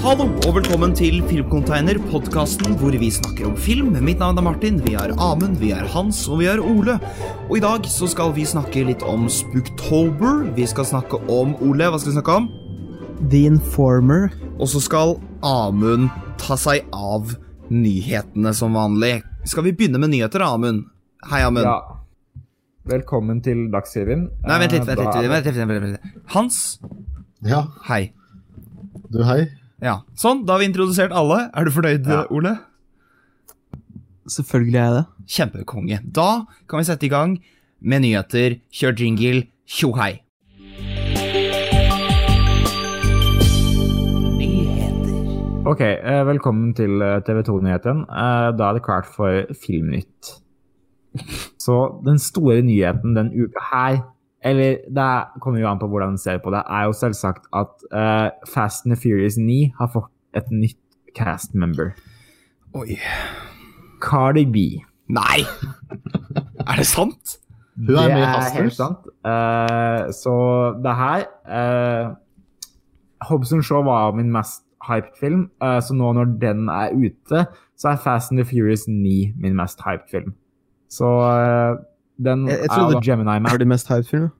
Hallo og velkommen til Filmcontainer, podkasten hvor vi snakker om film. Mitt navn er Martin, vi har Amund, vi har Hans og vi har Ole. Og i dag så skal vi snakke litt om Spooktober. Vi skal snakke om Ole, hva skal vi snakke om? The Informer. Og så skal Amund ta seg av nyhetene som vanlig. Skal vi begynne med nyheter, Amund? Hei, Amund. Ja. Velkommen til Dagsrevyen. Nei, vent litt, Eh, vent litt, vent litt, vent litt, vent litt. Hans, Ja, hei. du hei. Ja, Sånn, da har vi introdusert alle. Er du fornøyd, Ja. Ole? Selvfølgelig er jeg det. Kjempekonge. Da kan vi sette i gang med nyheter. Kjør jingle. Tjo hei. Ok, eh, velkommen til TV 2-nyheten. Da er det klart for Filmnytt. Så den store nyheten den uka her, eller det kommer jo an på hvordan man ser på det, er jo selvsagt at uh, Fast and the Furious 9 har fått et nytt cast member. Oi. Cardi B. Nei! Er det sant? Hun er det med i er helt sant. Uh, så det her uh, Hobson Shaw var min mest hyped film, uh, så nå når den er ute, så er Fast and the Furious 9 min mest hyped film. Så eh, den Jeg- jeg er jo Gemini Er Man. det mest hyped film?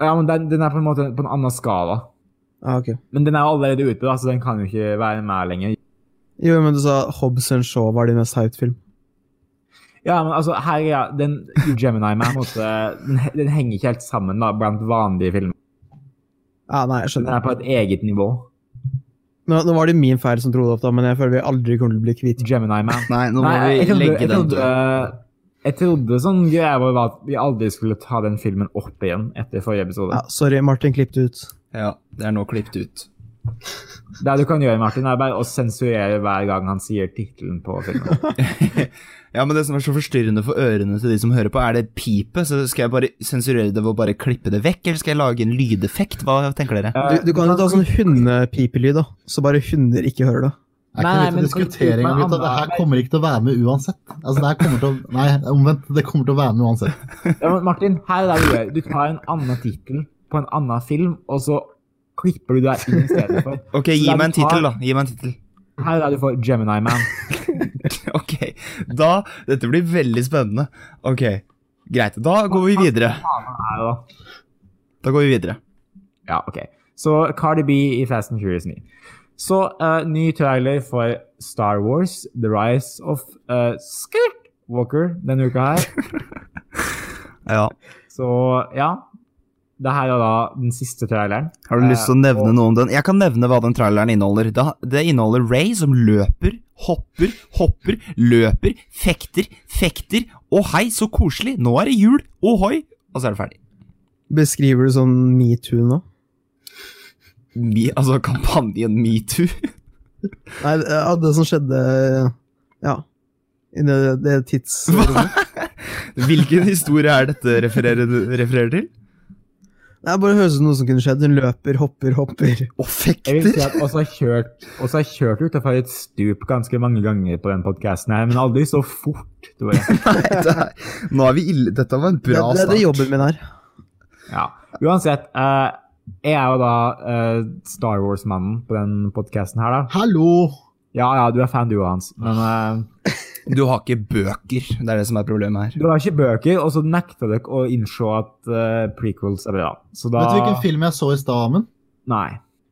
Ja, men den, den er på en måte på en annen skala. Ah, ok. Men den er jo allerede ute, da, så den kan jo ikke være med lenger. Jo, men du sa Hobbs and Shaw var din mest hyped film. Ja, men altså, her er den Gemini Man, måte, den, den henger ikke helt sammen da, blant vanlige filmer. Ah, nei, jeg skjønner. Den er på et eget nivå. Nå, nå var det min feil som trodde opp, da, men jeg føler vi aldri kommer til å bli kvitt Gemini Man. Nei, nå må Nei, vi legge den død. Jeg trodde sånn greia var at vi aldri skulle ta den filmen opp igjen etter forrige episode. ja, Sorry, Martin klippet ut. Ja, det er nå klippet ut. Det du kan gjøre, Martin, er bare å sensurere hver gang han sier tittelen på filmen. Ja, men det som er så forstyrrende for ørene til de som hører på, er det pipet. Så skal jeg bare sensurere det ved å bare klippe det vekk, eller skal jeg lage en lydeffekt? Hva tenker dere? Du, du kan jo ta sånn hundepipelyd, da, så bare hunder ikke hører det. Er Nei, ikke å diskutere engang, gutta. Det her kommer ikke til å være med uansett. Altså, det her kommer til å Nei, omvendt. Det kommer til å være med uansett. Ja, men Martin, her er det du gjør. Du tar en annen tittel på en annen film, og så klipper du deg inn i stedet for. Ok, gi meg en tittel, da. Gi meg en tittel. Her er det du får Gemini Man. Ok, da Dette blir veldig spennende. Ok, greit. Da går vi videre. Da går vi videre. Ja, ok. Så Cardi B i Fast and Furious 9. Så uh, ny trailer for Star Wars, The Rise of uh, Skirt Walker denne uka her. Ja. Så ja. Det her er da den siste traileren. Har du lyst til å Eh, nevne og- noe om den? Jeg kan nevne hva den traileren inneholder. Det, det inneholder Ray som løper, hopper, hopper, løper, fekter, fekter. Å hei, så koselig! Nå er det jul! Ohoi! Og så er det ferdig. Beskriver du sånn metoo nå? Me, altså kampanjen metoo. Nei, det, ja, det som skjedde Ja. I det, det tidsrommet. Hvilken historie er dette refererer, refererer til? Det bare høres ut som noe som kunne skjedd. Hun løper, hopper, hopper. Og Jeg vil si fekter! at også har kjørt, også har kjørt utenfor et stup ganske mange ganger på den podcasten her, men aldri så fort, tror jeg. Nei, det er, nå er vi ille. Dette var en bra bra det, det er er jobben min her. Ja. Uansett, eh, jeg er jo da uh, Star Wars-mannen på den podcasten her, da. Hallo! Ja, ja, du er fan du, Hans. Men uh, Du har ikke bøker. Det er det som er problemet her. du har ikke bøker, og så nekter dere å innse at uh, prequels er bra. Så da Vet du hvilken film jeg så i stad, Amund? Nei.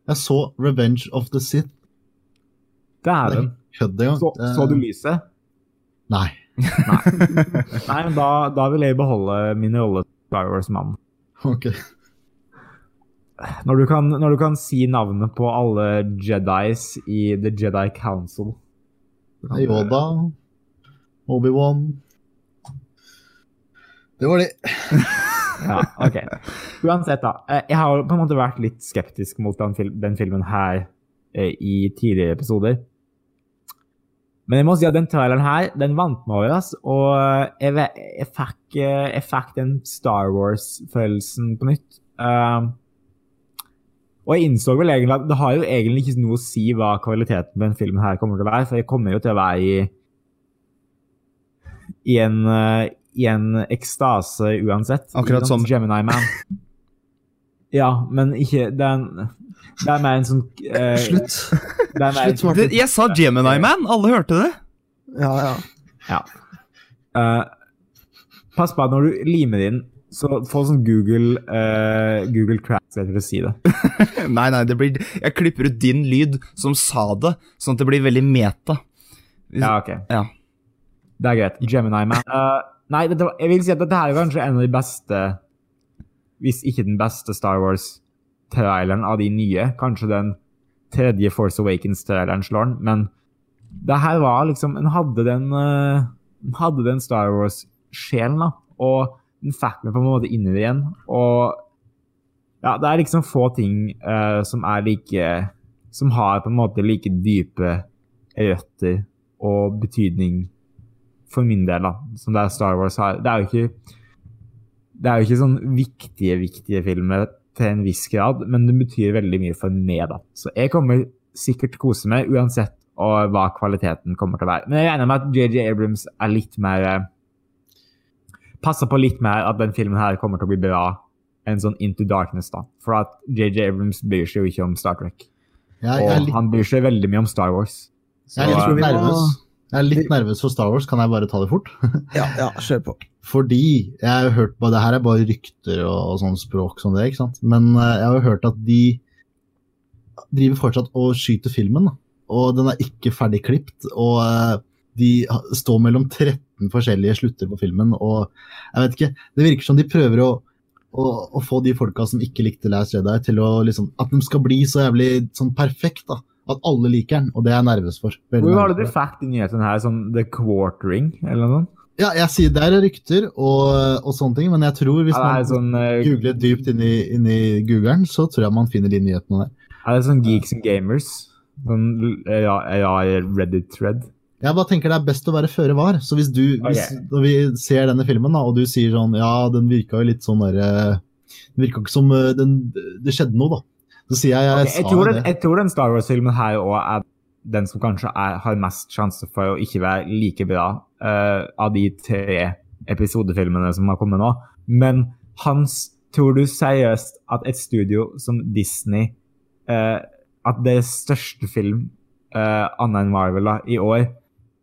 Jeg så Revenge of the Sith. Dæven. Kødd engang. Så, så du lyset? Nei. Nei, men da, da vil jeg beholde min rolle som Star Wars-mann. Ok. Når, du kan- når du kan si navnet på alle Jedis i The Jedi Council Yoda. Obi-Wan. Det var de. Ja, ok. Uansett, da. eh, Jeg har på en måte vært litt skeptisk mot den, fil den filmen her eh, i tidligere episoder. Men jeg må si at den traileren her, den vant meg over, ass. Og jeg, jeg, fikk, eh, jeg fikk den Star Wars-følelsen på nytt. Um, og jeg innså vel egentlig at det har jo egentlig ikke noe å si hva kvaliteten på den filmen her kommer til å være, for jeg kommer jo til å være i i en, eh, i en ekstase uansett. Akkurat som- Gemini Man. Ja, men ikke Det er, en, det er mer en sånn eh, Slutt. Det er mer Slutt, Martin. Jeg sa Gemini Man, alle hørte det. Ja, ja. Ja. Uh, pass på at når du limer det inn, så få sånn Google uh, Google Translate til å si det. Nei, nei, det blir Jeg klipper ut din lyd som sa det, sånn at det blir veldig meta. Ja, ok. Ja. Det er greit. Gemini Man. Uh, nei, dette, jeg vil si at dette her er kanskje en av de beste, hvis ikke den beste Star Wars-traileren av de nye. Kanskje den tredje Force Awakens-traileren slår den, men det her var liksom En hadde den, uh, hadde den Star Wars-sjelen, da. Og den fikk meg på en måte inn i det igjen. Og ja, det er liksom få ting uh, som er like Som har på en måte like dype røtter og betydning for min del, da, som det er Star Wars har. Det er jo ikke det er jo ikke sånn viktige, viktige filmer til en viss grad, men det betyr veldig mye for meg, da. Så jeg kommer sikkert til å kose meg, uansett og hva kvaliteten kommer til å være. Men jeg regner med at JJ Abrams er litt mer eh, Passer på litt mer at den filmen her kommer til å bli bra enn sånn Into Darkness, da. For at JJ Abrams bryr seg jo ikke om Star Trek. Er Og litt, han bryr seg veldig mye om Star Wars. jeg, er litt nervøs. jeg er litt nervøs for Star Wars, kan jeg bare ta det fort? ja, ja kjør på. Fordi jeg har hørt på, det her er bare rykter og, og sånn språk som det, ikke sant? Men uh, jeg har jo hørt at de driver fortsatt og skyter filmen, da. og den er ikke ferdig klipt, og eh, de står mellom 13 forskjellige slutter på filmen, og jeg vet ikke, det virker som de prøver å, å, å få de folka som ikke likte Last Jedi til å liksom, at de skal bli så jævlig sånn perfekt da, at alle liker den, og det er jeg nervøs for. Veldig Hvor var det du fikk de nyhetene her? Sånn The Quartering, eller noe sånt? Ja, jeg sier der er rykter og, og sånne ting, men jeg tror hvis man sånn, uh, googler dypt inn i, inn i Googlen, så tror jeg man finner de nyhetene der. er det sånn Geeks and Gamers? Sånn ja, ja, Reddit-thread? Jeg bare tenker det er best å være føre var. Så hvis du, hvis, okay. når vi ser denne filmen, da, og du sier sånn Ja, den virka jo litt sånn derre Den virka ikke som eh, den, Det skjedde noe, da. Så sier jeg jeg, okay, jeg, sa tror den, det. jeg tror den Star Wars-filmen her òg er den som kanskje er, har mest sjanse for å ikke være like bra uh, av de tre episodefilmene som har kommet nå. Men Hans, tror du seriøst at et studio som Disney uh, At deres største film, uh, annet enn Marvel, da, i år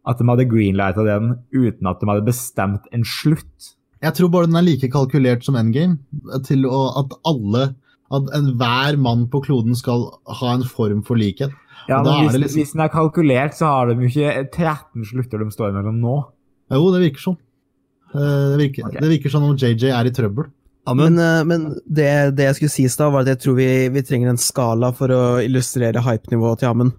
At de hadde greenlighta den uten at de hadde bestemt en slutt? Jeg tror bare den er like kalkulert som Endgame, til å, at alle at enhver mann på kloden skal ha en form for likhet. Ja, men hvis, liksom- hvis den er kalkulert, så har de jo ikke 13 slutter de står mellom nå. Jo, det virker sånn. Eh, Det virker, okay. det virker som om JJ er i trøbbel. Ja, Men, eh, men det, det jeg skulle si da, var at jeg tror vi, vi trenger en skala for å illustrere hypenivået til Amund.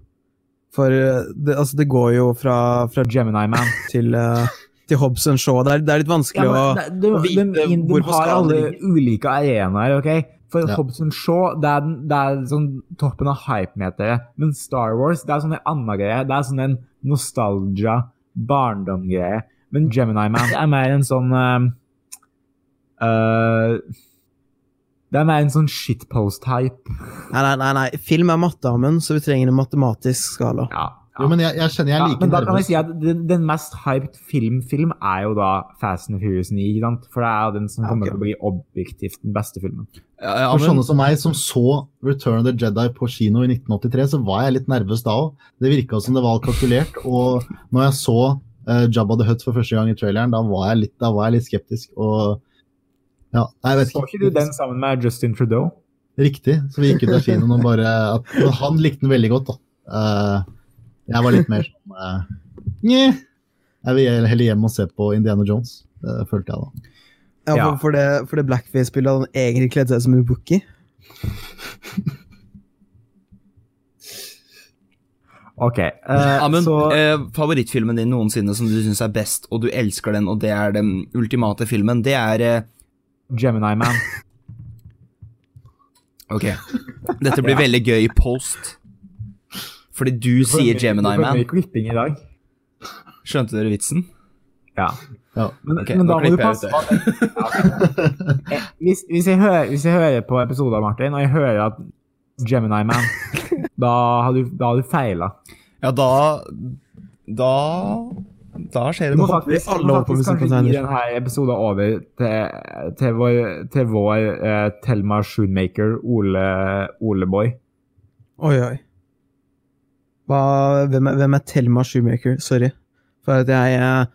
For eh, det, altså, det går jo fra, fra Gemini Man. til, uh, til Hobbs and Shaw. Det er, det er litt vanskelig Ja, men å det- de, å vite de, de, hvor de har alle ulike arenaer, OK? For Ja. Hobson Shaw det er, det er sånn toppen av hypemeteret. Men Star Wars det er sånn en annen greie. Det er sånn en nostalgia, barndom-greie. Men Gemini Man er mer en sånn uh, eh, Det er en sånn shitpost-hype. Nei, nei, nei, nei. Film er matte, Amund, så vi trenger en matematisk skala. Ja. Jo, men jeg, jeg kjenner jeg Ja, liker like men da kan vi si at den, den mest hyped film-film er jo da Fast and Furious 9, ikke sant? For det er den som kommer okay. til å bli objektivt den beste filmen. ja, For sånne som meg, som så Return of the Jedi på kino i 1983, så var jeg litt nervøs da òg. Det virka som det var kalkulert. Og når jeg så uh, Jabba the Hutt for første gang i traileren, da var jeg litt, da var jeg litt skeptisk. Og ja, jeg vet Så ikke du den sammen med Justin Trudeau? Riktig. Så vi gikk ut av kinoen og bare at, Han likte den veldig godt, da. Uh, jeg var litt mer sånn uh. Jeg vil heller hjem og se på Indiana Jones. Det følte jeg da. Ja, Ja. For, for det, for det blackface-bildet hadde han egentlig kledd seg som en bookie. OK. eh, Amund, så eh, favorittfilmen din noensinne som du syns er best, og du elsker den, og det er den ultimate filmen, det er eh, Gemini Man. Ok. Dette blir veldig gøy i post. Fordi du sier Gemini Man. Du får mye klipping i dag. Skjønte dere vitsen? Ja. Ja. Men, okay, men da må du passe på at Eh, hvis, hvis, jeg hører, hvis jeg hører på episoder, Martin, og jeg hører at Gemini Man, da har du, da har du feila. Ja, da Da Da skjer det noe. faktisk, alle må faktisk kanskje gi denne episoden over til, til vår, til vår uh, Thelma Shoemaker, Ole, Oleboy. Oi, oi. Hva, hvem, er, hvem er Thelma Shoemaker? Sorry. For at jeg eh,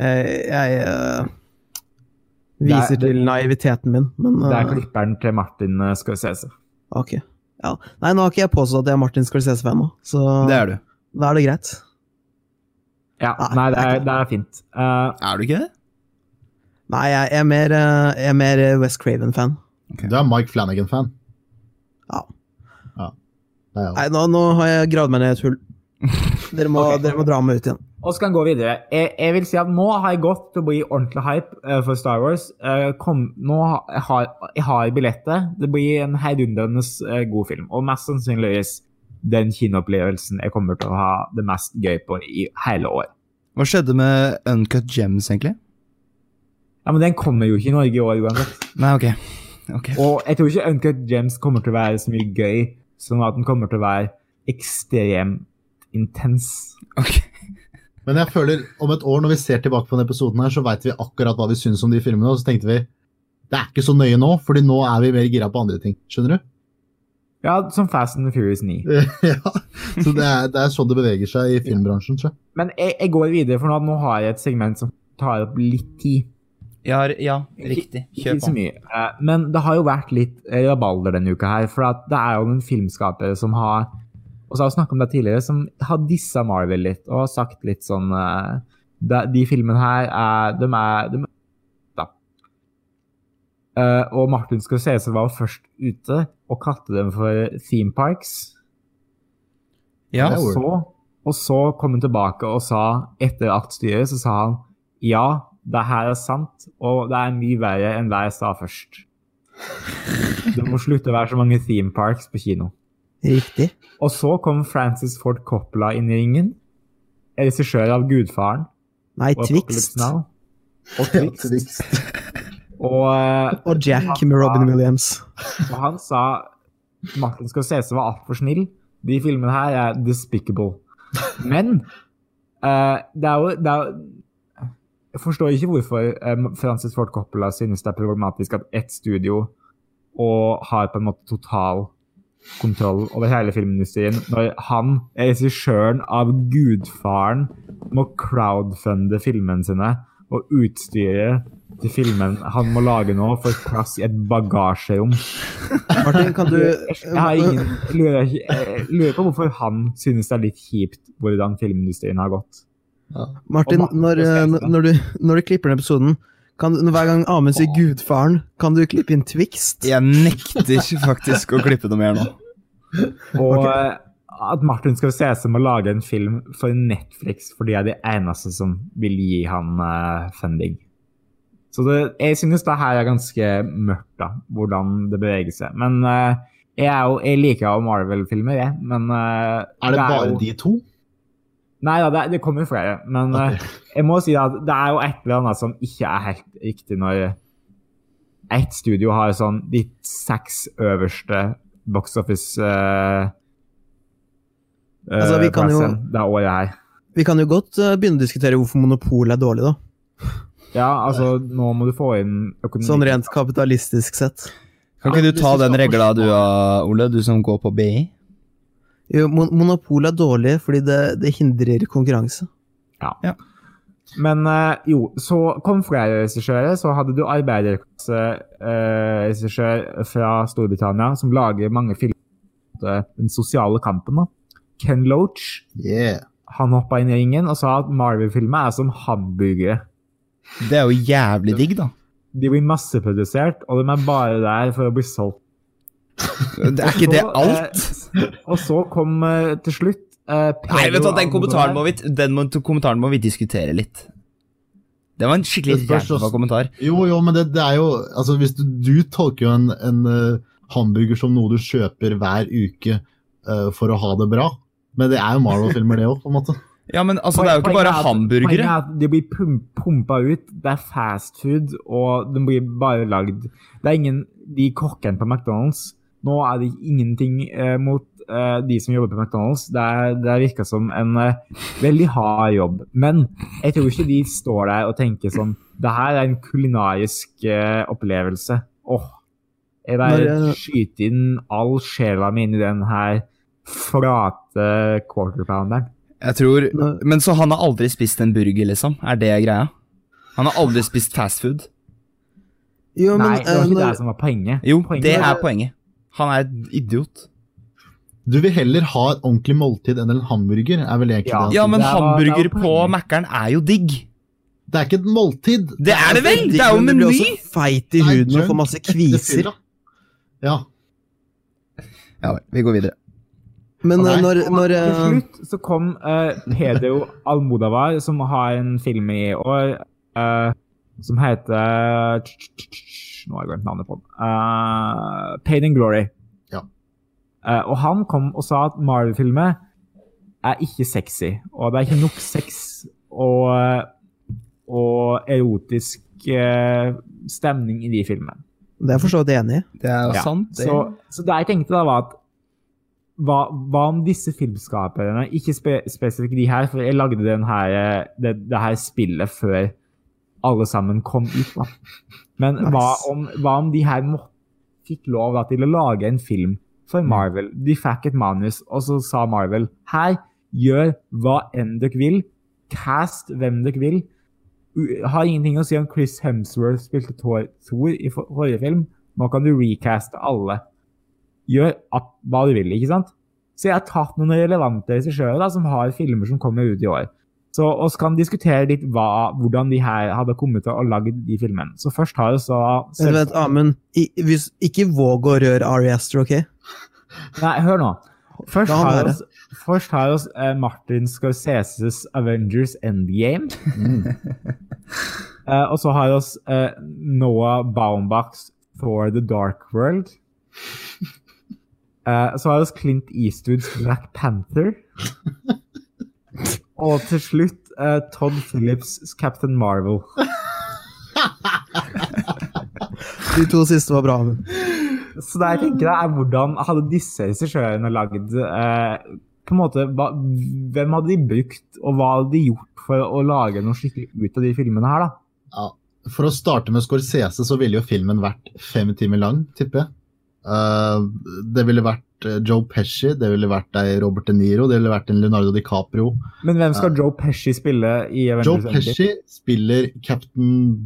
Jeg, jeg eh, viser Det er- til naiviteten min, men Det er eh, klipperen til Martin Scorsese. Ok. Ja. Nei, nå har ikke jeg påstått at jeg er Martin Scorsese-fan, nå, så Det er du. da er det greit. Ja, Nei, nei, det er det er fint. Uh, Er du ikke det? Nei, jeg, er mer, eh, jeg er mer West Wes Craven-fan. Du er Mike Flanagan-fan. Ja. Ja. Nei, nå, nå har jeg gravd meg ned i et hull. Dere må, okay. dere må dra meg ut igjen. og så kan gå videre. Jeg, jeg vil si at nå har jeg gått til å bli ordentlig hype eh, for Star Wars. Eh, kom, nå har jeg har jeg har billettet. Det blir en heidundrende eh, god film. Og mest sannsynligvis den kinoopplevelsen jeg kommer til å ha det mest gøy på i hele år. Hva skjedde med Uncut Gems, egentlig? Ja, Men den kommer jo ikke i Norge i år uansett. Nei, ok. Ok. Og jeg tror ikke Uncut Gems kommer til å være så mye gøy, som at den kommer til å være ekstremt intens. Ok. Men jeg føler om et år, når vi ser tilbake på denne episoden, her, så veit vi akkurat hva vi syns om de filmene. Og så tenkte vi det er ikke så nøye nå, fordi nå er vi mer gira på andre ting. Skjønner du? Ja, som Fast and Furious 9. ja, Så det er, det er sånn det beveger seg i filmbransjen. tror jeg. Men jeg, jeg går videre, for nå, nå har jeg et segment som tar opp litt tid. Ja, ja, riktig. Kjør så på. mye. Eh, Men det har jo vært litt eh, rabalder denne uka her, for at det er jo noen filmskapere som har og så har vi snakket om det tidligere, som har dissa Marvel litt og har sagt litt sånn eh, de, filmene her er De er, de er. Eh, og Martin Scorsese var først ute og kalte dem for theme parks. Ja, Og så, og så kom han tilbake og sa, etter aktstyret, så sa han ja, det her er sant, og det er mye verre enn det jeg sa først. Det må slutte å være så mange theme parks på kino. Riktig. Og så kom Francis Ford Coppola inn i ringen. Regissør av Gudfaren Nei, Twixt. Og Twix. Og, eh, Og Jack med Robin Williams. og han sa Martin Scorsese var altfor snill. De filmene her er despicable. Men uh, det er jo, det er Jeg forstår ikke hvorfor eh, Francis Ford Coppola synes det er problematisk at ett studio og har på en måte total kontroll over hele filmindustrien, når han, regissøren av Gudfaren, må crowdfunde filmene sine og utstyret til filmen han må lage nå, får plass i et bagasjerom. Martin, kan du Jeg, har ingen, jeg, lurer, ikke- jeg lurer på hvorfor han synes det er litt kjipt hvordan filmindustrien har gått. Martin, Martin når, når, du, når du klipper den episoden, kan, hver gang Amund sier 'Gudfaren', kan du klippe inn Twixt? Jeg nekter faktisk å klippe noe mer nå. Og eh, at Martin skal se seg med å lage en film for Netflix, for de er de eneste som vil gi han uh, funding. Så det, jeg synes det her er ganske mørkt, da, hvordan det beveger seg. Men uh, jeg, er jo, jeg liker jo Marvel-filmer, jeg. Men uh, Er det bare jo, de to? Nei da, det, det kommer flere. Men okay. jeg må si at det er jo et eller annet som ikke er helt riktig når ett studio har sånn de seks øverste box office Altså, vi kan jo-. Vi kan jo godt eh, begynne å diskutere hvorfor monopol er dårlig, da. Ja, altså, nå må du få inn økonomi. Sånn rent kapitalistisk sett. Kan ikke du ta den regla du har, Ole, du som går på BI? Jo, mon monopol er dårlig fordi det, det hindrer konkurranse. Ja, Men eh, jo, så kom flere regissører. Så hadde du arbeiderklasseregissør fra Storbritannia som lager mange filmer om eh, den sosiale kampen. da. Ken Loach. Yeah. Han hoppa inn i ringen og sa at Marvel-filmer er som hamburgere. Det er jo jævlig digg, da. De blir masseprodusert, og de er bare der for å bli solgt. Det er ikke det alt? eh, og så kom eh, til slutt eh, Nei, vet du den kommentaren må vi, den må, kommentaren må vi diskutere litt. Det var en skikkelig også- kommentar. Jo, jo, men det, det er jo Altså, hvis du, du tolker jo en, en uh, hamburger som noe du kjøper hver uke uh, for å ha det bra. Men det er jo Marvel-filmer, det òg, på en måte. Ja, men altså, det er jo ikke bare er hamburgere. Poenget er at de blir pum pumpa ut. Det er fast food, og de blir bare lagd Det er ingen De kokkene på McDonald's Nå er det ingenting eh, mot eh, de som jobber på McDonald's. Det, er, det virker som en eh, veldig hard jobb. Men jeg tror ikke de står der og tenker sånn Det her er en kulinarisk eh, opplevelse. Åh, jeg bare skyter inn all sjela mi inn i den her flate quarter pounderen. Jeg tror Men så han har aldri spist en burger, liksom? Er det greia? Han har aldri spist fastfood? Jo, men Nei, det var eh, ikke når- det som var poenget. Jo, Poenget det er poenget. Han er en idiot. Du vil heller ha et ordentlig måltid enn en hamburger, er vel egentlig Ja. det. Ja, men Det hamburger var på. Mækkern er jo digg. Det er ikke et måltid. Det er det vel! Det er jo meny! du blir også feit i huden og får masse kviser. Ja. Ja vel, vi går videre. Men Nei. eh, når, når Til eh, slutt så kom uh, Pedro Almodavar, som har en film i år uh, som heter Nå har jeg glemt navnet på den. Uh, Pain and Glory. Ja. Uh, og han kom og sa at Marvel-filmer er ikke sexy, og det er ikke nok sex og, og erotisk eh, stemning i de filmene. Det er jeg for så vidt enig i. Det er jo Ja, sant. Det. Så, så det jeg tenkte da var at hva, hva om disse filmskaperne, ikke spe, spesifikt de her, for jeg lagde den her, det, det her spillet før alle sammen kom ut. Da. Men Nice. hva, om, hva om de her må, fikk lov da, til å lage en film for Marvel? De fikk et manus, og så sa Marvel her, gjør hva enn dere vil, cast hvem dere vil. Har ingenting å si om Chris Hemsworth spilte Thor, Thor i forrige film. Nå kan du recaste alle. Gjør at, hva du vil, ikke sant? Så jeg har tatt noen relevante regissører da, som har filmer som kommer ut i år. Så oss kan diskutere litt hva, hvordan de her hadde kommet til å lage de filmene. Så først har vi så Vent, vent, Amund. Hvis- Ikke våg å røre Ari Aster, OK? Nei, hør nå. Først har vi oss, først har vi oss eh, Martin Scorseses Avengers Endgame. Mm. Eh, og så har vi oss eh, Noah Baumbachs Thor The Dark World. Eh, så har vi oss Clint Eastwoods Black Panther. Og til slutt uh, Todd Phillips' Captain Marvel. De to siste var bra, Men. Så det jeg tenker da er hvordan hadde disse regissørene lagd uh, på en måte, hva, Hvem hadde de brukt, og hva hadde de gjort for å lage noe skikkelig ut av de filmene her, da? Ja. For å starte med Scorsese, så ville jo filmen vært fem timer lang, tipper jeg. Eh, det ville vært eh, Joe Pesci, det ville vært ei Robert De Niro, det ville vært en Leonardo DiCaprio. Men hvem skal Joe Pesci spille i Avengers Joe Pesci spiller Captain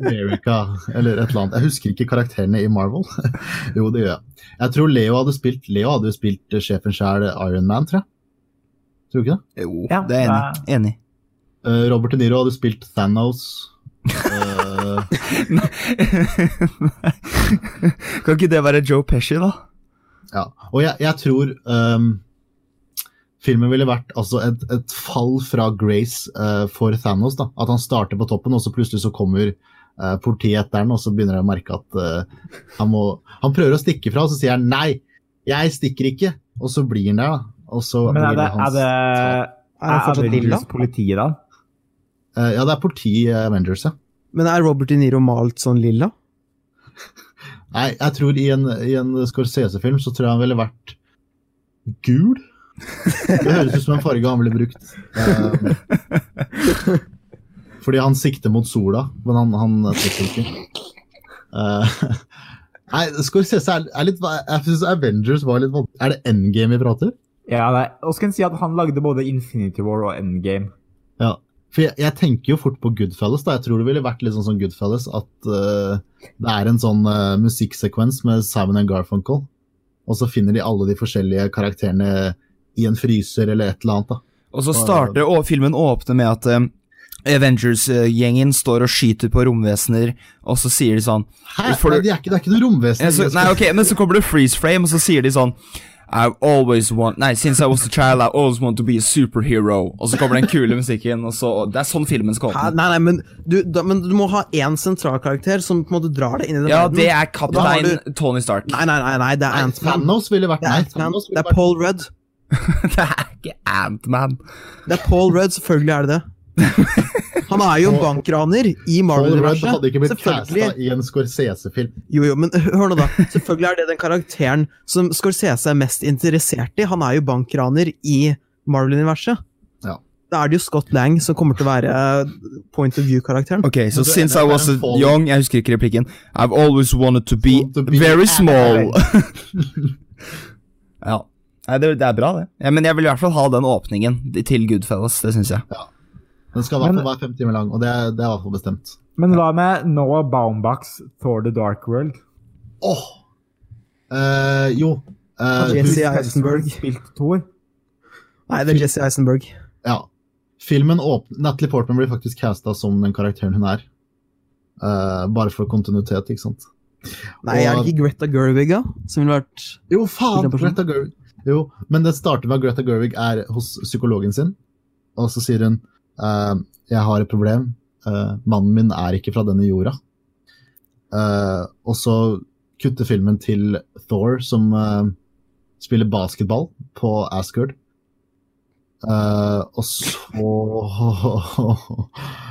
America, eller et eller annet. Jeg husker ikke karakterene i Marvel. jo, det gjør jeg. Jeg tror Leo hadde spilt Leo hadde jo spilt eh, sjefen sjæl, Iron Man, tror jeg. Tror du ikke det? Jo, Ja, det er enig. enig. Eh, Robert De Niro hadde spilt Thanos. Kan ikke det være Joe Pesci, da? Ja, og jeg, jeg tror um, filmen ville vært altså et, et fall fra Grace uh, for Thanos. da, At han starter på toppen, og så plutselig så kommer uh, politiet etter han, og så begynner han å merke at uh, han må Han prøver å stikke fra, og så sier han nei, jeg stikker ikke. Og så blir han der, da. Og så Men er det, det hans er det, Er han fortsatt? Avengers politiet, da? Eh, Ja, det er politi i Avengers, ja. Men er Robert De Niro malt sånn lilla? Nei, jeg tror i en, i en Scorsese-film så tror jeg han ville vært gul. Det høres ut som en farge han ville brukt. Eh, fordi han sikter mot sola, men han, han treffer ikke. Uh, nei, Scorsese er, er litt Jeg syns Avengers var litt vanskelig. Er det endgame vi prater? Ja, nei. og så kan jeg si at han lagde både Infinity War og Endgame. Ja. For jeg, jeg tenker jo fort på Goodfellas. da. Jeg tror det ville vært litt sånn som Goodfellas. At uh, det er en sånn uh, musikksekvens med Simon and Garfunkel. Og så finner de alle de forskjellige karakterene i en fryser eller et eller annet. da. Og så starter og filmen åpner med at uh, Avengers-gjengen står og skyter på romvesener, og så sier de sånn Hæ? Nei, de er ikke, det er ikke noe romvesen. Ja, så, Nei, ok, men så kommer det freeze frame, og så sier de sånn I've always want Nei, since I was a child, I always want to be a superhero. Og så kommer den kule musikken, og så Det er sånn filmen skal åpne. Nei, nei, men du, da, men du må ha én sentralkarakter som på en måte drar deg inn i den Ja, verden. det er kaptein du... Tony Stark. Nei, nei, nei, nei, det er Ant-Man. Thanos ville vært Det Nei, Ant-Man. Thanos Det er Paul Rudd. det er ikke Ant-Man. Det er Paul Rudd, selvfølgelig er det det. Han er jo en bankraner i Marvel-universet. hadde ikke blitt Selvfølgelig. casta i en Scorsese-film. Jo, jo, men hør nå, da. Selvfølgelig er det den karakteren som Scorsese er mest interessert i. Han er jo bankraner i Marvel-universet. Ja. Da er det jo Scott Lang som kommer til å være eh, point of view-karakteren. Ok, so since I was a young Jeg husker ikke replikken. I've always wanted to be, to be very small. Ja. Det, det er bra, det. Ja, men jeg vil i hvert fall ha den åpningen til Goodfellas. Det syns jeg. Den skal i hvert fall være fem timer lang, og det det er i hvert fall bestemt. Men hva med Noah Baumbachs Thor the Dark World? Åh! Eh, jo. eh, Jesse Eisenberg. Spilt Thor. Nei, det er Jesse Eisenberg. ja. Filmen åpner Natalie Portman blir faktisk casta som den karakteren hun er. Uh, bare for kontinuitet, ikke sant. Nei, er det ikke Greta Gerwig, da? Som ville vært Jo, faen! Greta Gerwig. Jo, men det starter med at Greta Gerwig er hos psykologen sin, og så sier hun eh, jeg har et problem. Uh, mannen min er ikke fra denne jorda. Uh, og så kutter filmen til Thor, som spiller basketball på Asgard. Eh, og så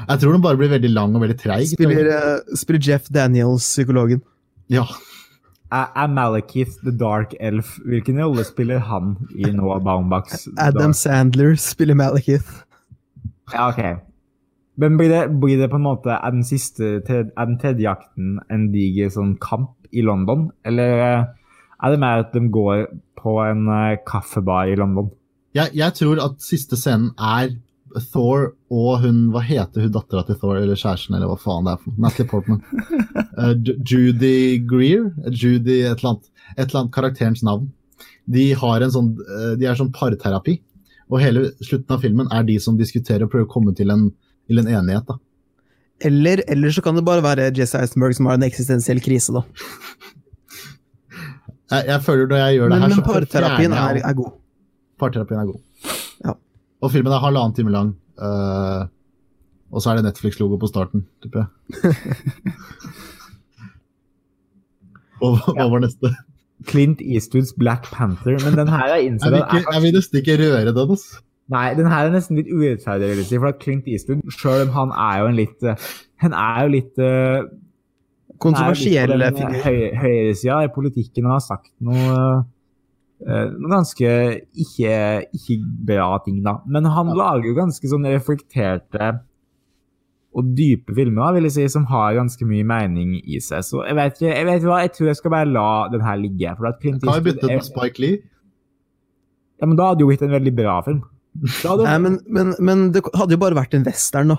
Jeg tror den bare blir veldig lang og veldig treig. spiller, spiller Jeff Daniels, psykologen. Ja. Er er Malekith the Dark Elf Hvilken rolle spiller han i Noah Baumbachs Adam Sandler spiller Malekith. Ja, ok. Men blir det, blir det på en måte Er den siste Er den tredje jakten en diger sånn kamp i London, eller eh, er det mer at de går på en eh, kaffebar i London? Jeg, jeg tror at siste scenen er Thor og hun Hva heter hun dattera til Thor, eller kjæresten, eller hva faen det er for? Natalie Portman. uh, Judy Greer? Judy et eller annet. Et eller annet karakterens navn. De har en sånn De er sånn parterapi. Og hele slutten av filmen er de som diskuterer og prøver å komme til en, til en enighet. da. Eller, eller så kan det bare være Jesse Eisenberg som har en eksistensiell krise, da. Jeg, jeg føler når jeg gjør det Men, her, men så parterapien er, er god. Parterapien er god. Ja. Og filmen er halvannen time lang. Uh, og så er det Netflix-logo på starten, tipper jeg. hva Ja. var neste? Clint Eastwoods Black Panther, men den her er Jeg innsett vil, jeg vil nesten ikke røre den. Altså. Nei, den her er nesten litt urettferdig, vil jeg si, for at Clint Eastwood, selv om han er jo en litt eh, Han er jo litt eh, Kontroversiell er figur. eh, høy- Høyresida i politikken og har sagt noe noen ganske ikke, ikke bra ting, da. Men han lager jo ganske sånn reflekterte og dype filmer, vil jeg si, som har ganske mye mening i seg. Så jeg vet ikke, jeg vet hva, jeg tror jeg skal bare la den her ligge. For at Clint Kan vi Eastwood bytte er- med Spike Lee? Ja, men da hadde jo gitt en veldig bra film. Da hadde, Nei, men, men, men det hadde jo bare vært en western, da.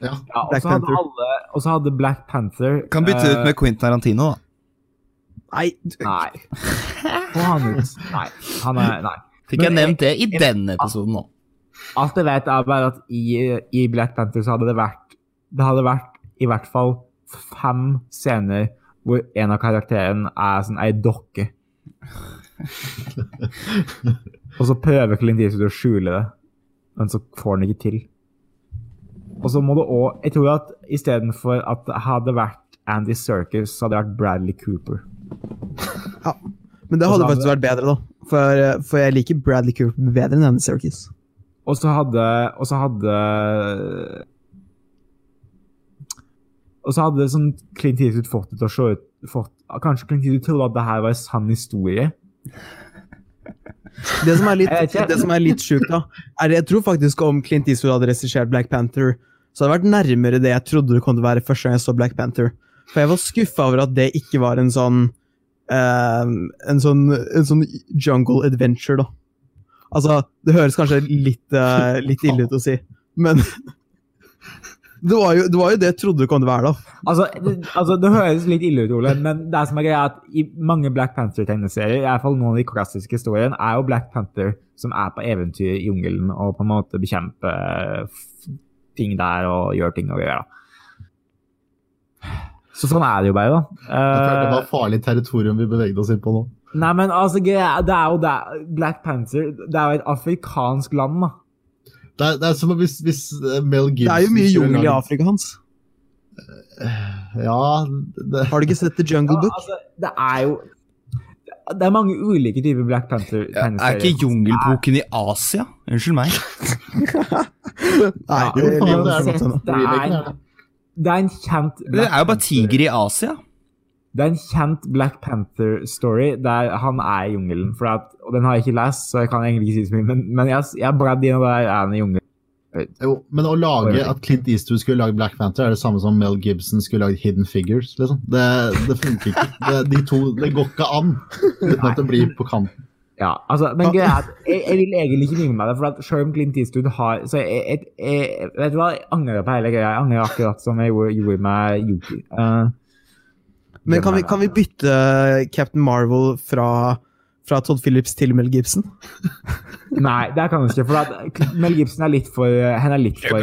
Ja. ja, og Black så hadde Panther. alle, og så hadde Black Panther Kan bytte eh, ut med Quentin Tarantino, da. Nei, Nei. Få han ut. Nei. Han er Nei. Fikk jeg nevnt det i denne episoden nå? Alt jeg vet, er bare at i, i Black Panther så hadde det vært Det hadde vært i hvert fall fem scener hvor en av karakterene er sånn ei dokke. Og så prøver Clint Eastwood å skjule det, men så får han ikke til. Og så må det òg Jeg tror at istedenfor at det hadde vært Andy Serkis, så hadde det vært Bradley Cooper. Ja, men det hadde hadde- faktisk vært bedre, da. For, for jeg liker Bradley Cooper bedre enn Andy Serkis. Og så hadde Og så hadde Og så hadde sånn Clint Eastwood fått det til å se ut fått, Kanskje Clint Eastwood trodde at det her var en sann historie. Det som er litt, det som er litt sjukt, da, er jeg tror faktisk om Clint Eastwood hadde regissert Black Panther, så hadde det vært nærmere det jeg trodde det kom til å være første gang jeg så Black Panther. For jeg var skuffa over at det ikke var en sånn uh, en sånn, en sånn jungle adventure, da. Altså, det høres kanskje litt, uh, litt ille ut å si, men det var, jo, det var jo det jeg trodde det kom til å være, da. Altså, det, altså, det høres litt ille ut, Ole, men det som er greia er at i mange Black Panther-tegneserier, i hvert fall noen av de klassiske historiene, er jo Black Panther som er på eventyr i jungelen og på en måte bekjemper ting der og gjør ting og gjør, da. Så sånn er det jo bare, da. Uh, det Eh, var farlig territorium vi bevegde oss inn på nå. Nei, men altså, det er jo det Black Panther Det er jo et afrikansk land, da. Det er, det er som hvis, hvis Mel Gibson Det er jo mye jungel i Afrika hans. Ja, det, Har du ikke sett The Jungle Ja, Book? altså, det er jo Det er mange ulike typer Black Panther-tegneserier. er ikke Jungelboken i Asia? Unnskyld meg. Nei, Ja, jo, det, er det, er, det. det er en kjent Det er jo bare tiger i Asia. Det er en kjent Black Panther-story der han er i jungelen. For at, og den har jeg ikke lest, så jeg kan egentlig ikke si så mye, men, men jeg, jeg bladd inn, og der er han i jungelen. Jo, men å lage at Clint Eastwood skulle lage Black Panther, er det samme som Mel Gibson skulle lage Hidden Figures. liksom. Det, det funker ikke. Det, de to, det går ikke an uten at det blir på kanten. Ja, altså, men greia er jeg, jeg vil egentlig ikke minne meg det, for at selv om Clint Eastwood har så jeg, jeg, Vet du hva, jeg angrer på hele greia. Jeg angrer akkurat som jeg gjorde med Yuki. Uh, Men kan vi, kan vi bytte Captain Marvel fra, fra Todd Phillips til Mel Gibson? nei, det kan vi ikke, for at Mel Gibson er litt for Han er litt for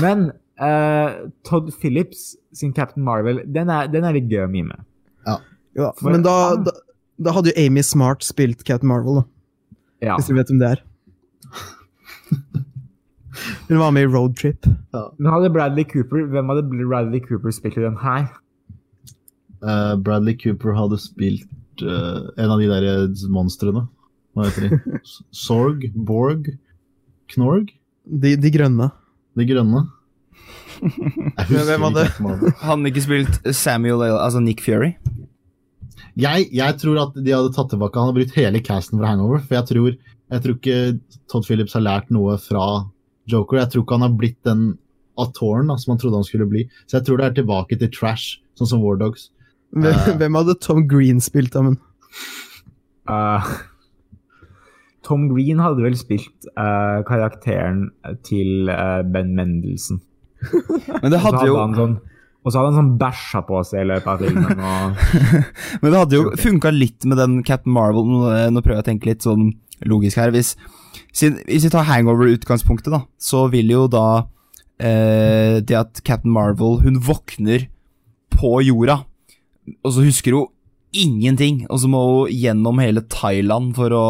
Men uh, Todd Phillips sin Captain Marvel, den er, den er litt gøy å mime. Ja, ja men da, da, da hadde jo Amy Smart spilt Captain Marvel, da, Ja. hvis du vet hvem det er. Hun var med i Road Trip. Men hadde Bradley Cooper Hvem hadde Bradley Cooper spilt i den her? Uh, Bradley Cooper hadde spilt uh, en av de der monstrene. Hva heter de? Sorg? Borg? Knorg? De, de grønne. De grønne? Jeg husker Hvem hadde- Han ikke spilt Samuel altså Nick Fury. Jeg, jeg tror at de hadde tatt tilbake Han har brutt hele casten fra Hangover. For jeg tror, jeg tror ikke Todd Phillips har lært noe fra Joker. Jeg tror ikke han har blitt den Atoren da, som han trodde han skulle bli. Så jeg tror det er tilbake til trash, sånn som War Dogs. Hvem, uh, hvem hadde Tom Green spilt, da? Men Eh, Tom Green hadde vel spilt uh, karakteren til Ben Mendelsen. Men det hadde jo, han sånn, og så hadde han sånn bæsja på seg i løpet av filmen. Og, men det hadde jo funka litt med den Captain Marvel. Nå prøver jeg å tenke litt sånn logisk her. Hvis, hvis vi tar hangover-utgangspunktet, da, så vil jo da eh, det at Captain Marvel Hun våkner på jorda, og så husker hun ingenting. Og så må hun gjennom hele Thailand for å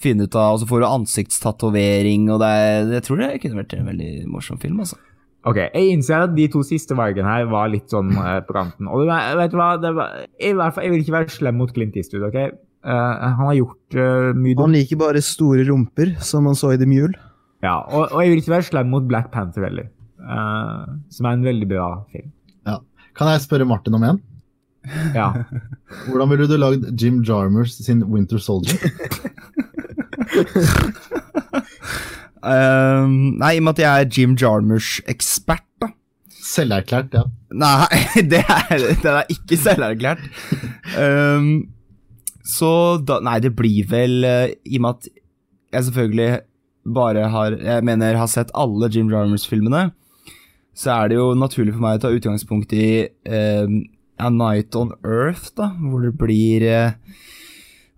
finne ut av Og så får hun ansiktstatovering, og det er, jeg tror det kunne vært en veldig morsom film, altså. ok, Jeg innser at de to siste valgene her var litt sånn eh, på kanten. Og vet du hva, var, fall, Jeg vil ikke være slem mot Clint Eastwood. ok? Eh, han har gjort eh, mye dumt. han liker bare store rumper, som han så i The Mule. Ja, og, og jeg vil ikke være slem mot Black Panther heller. eh, som er en veldig bra film. Kan jeg spørre Martin om en? Ja. Hvordan ville du lagd Jim Jarmers sin Winter Soldier? Um, nei, i og med at jeg er Jim Jarmers-ekspert, da. Selverklært, ja. Nei, det er, det er ikke selverklært. Ehm, så da Nei, det blir vel eh, I og med at jeg selvfølgelig bare har Jeg mener har sett alle Jim Jarmers-filmene, så er det jo naturlig for meg å ta utgangspunkt i ehm, A Night on Earth, da, hvor det blir eh,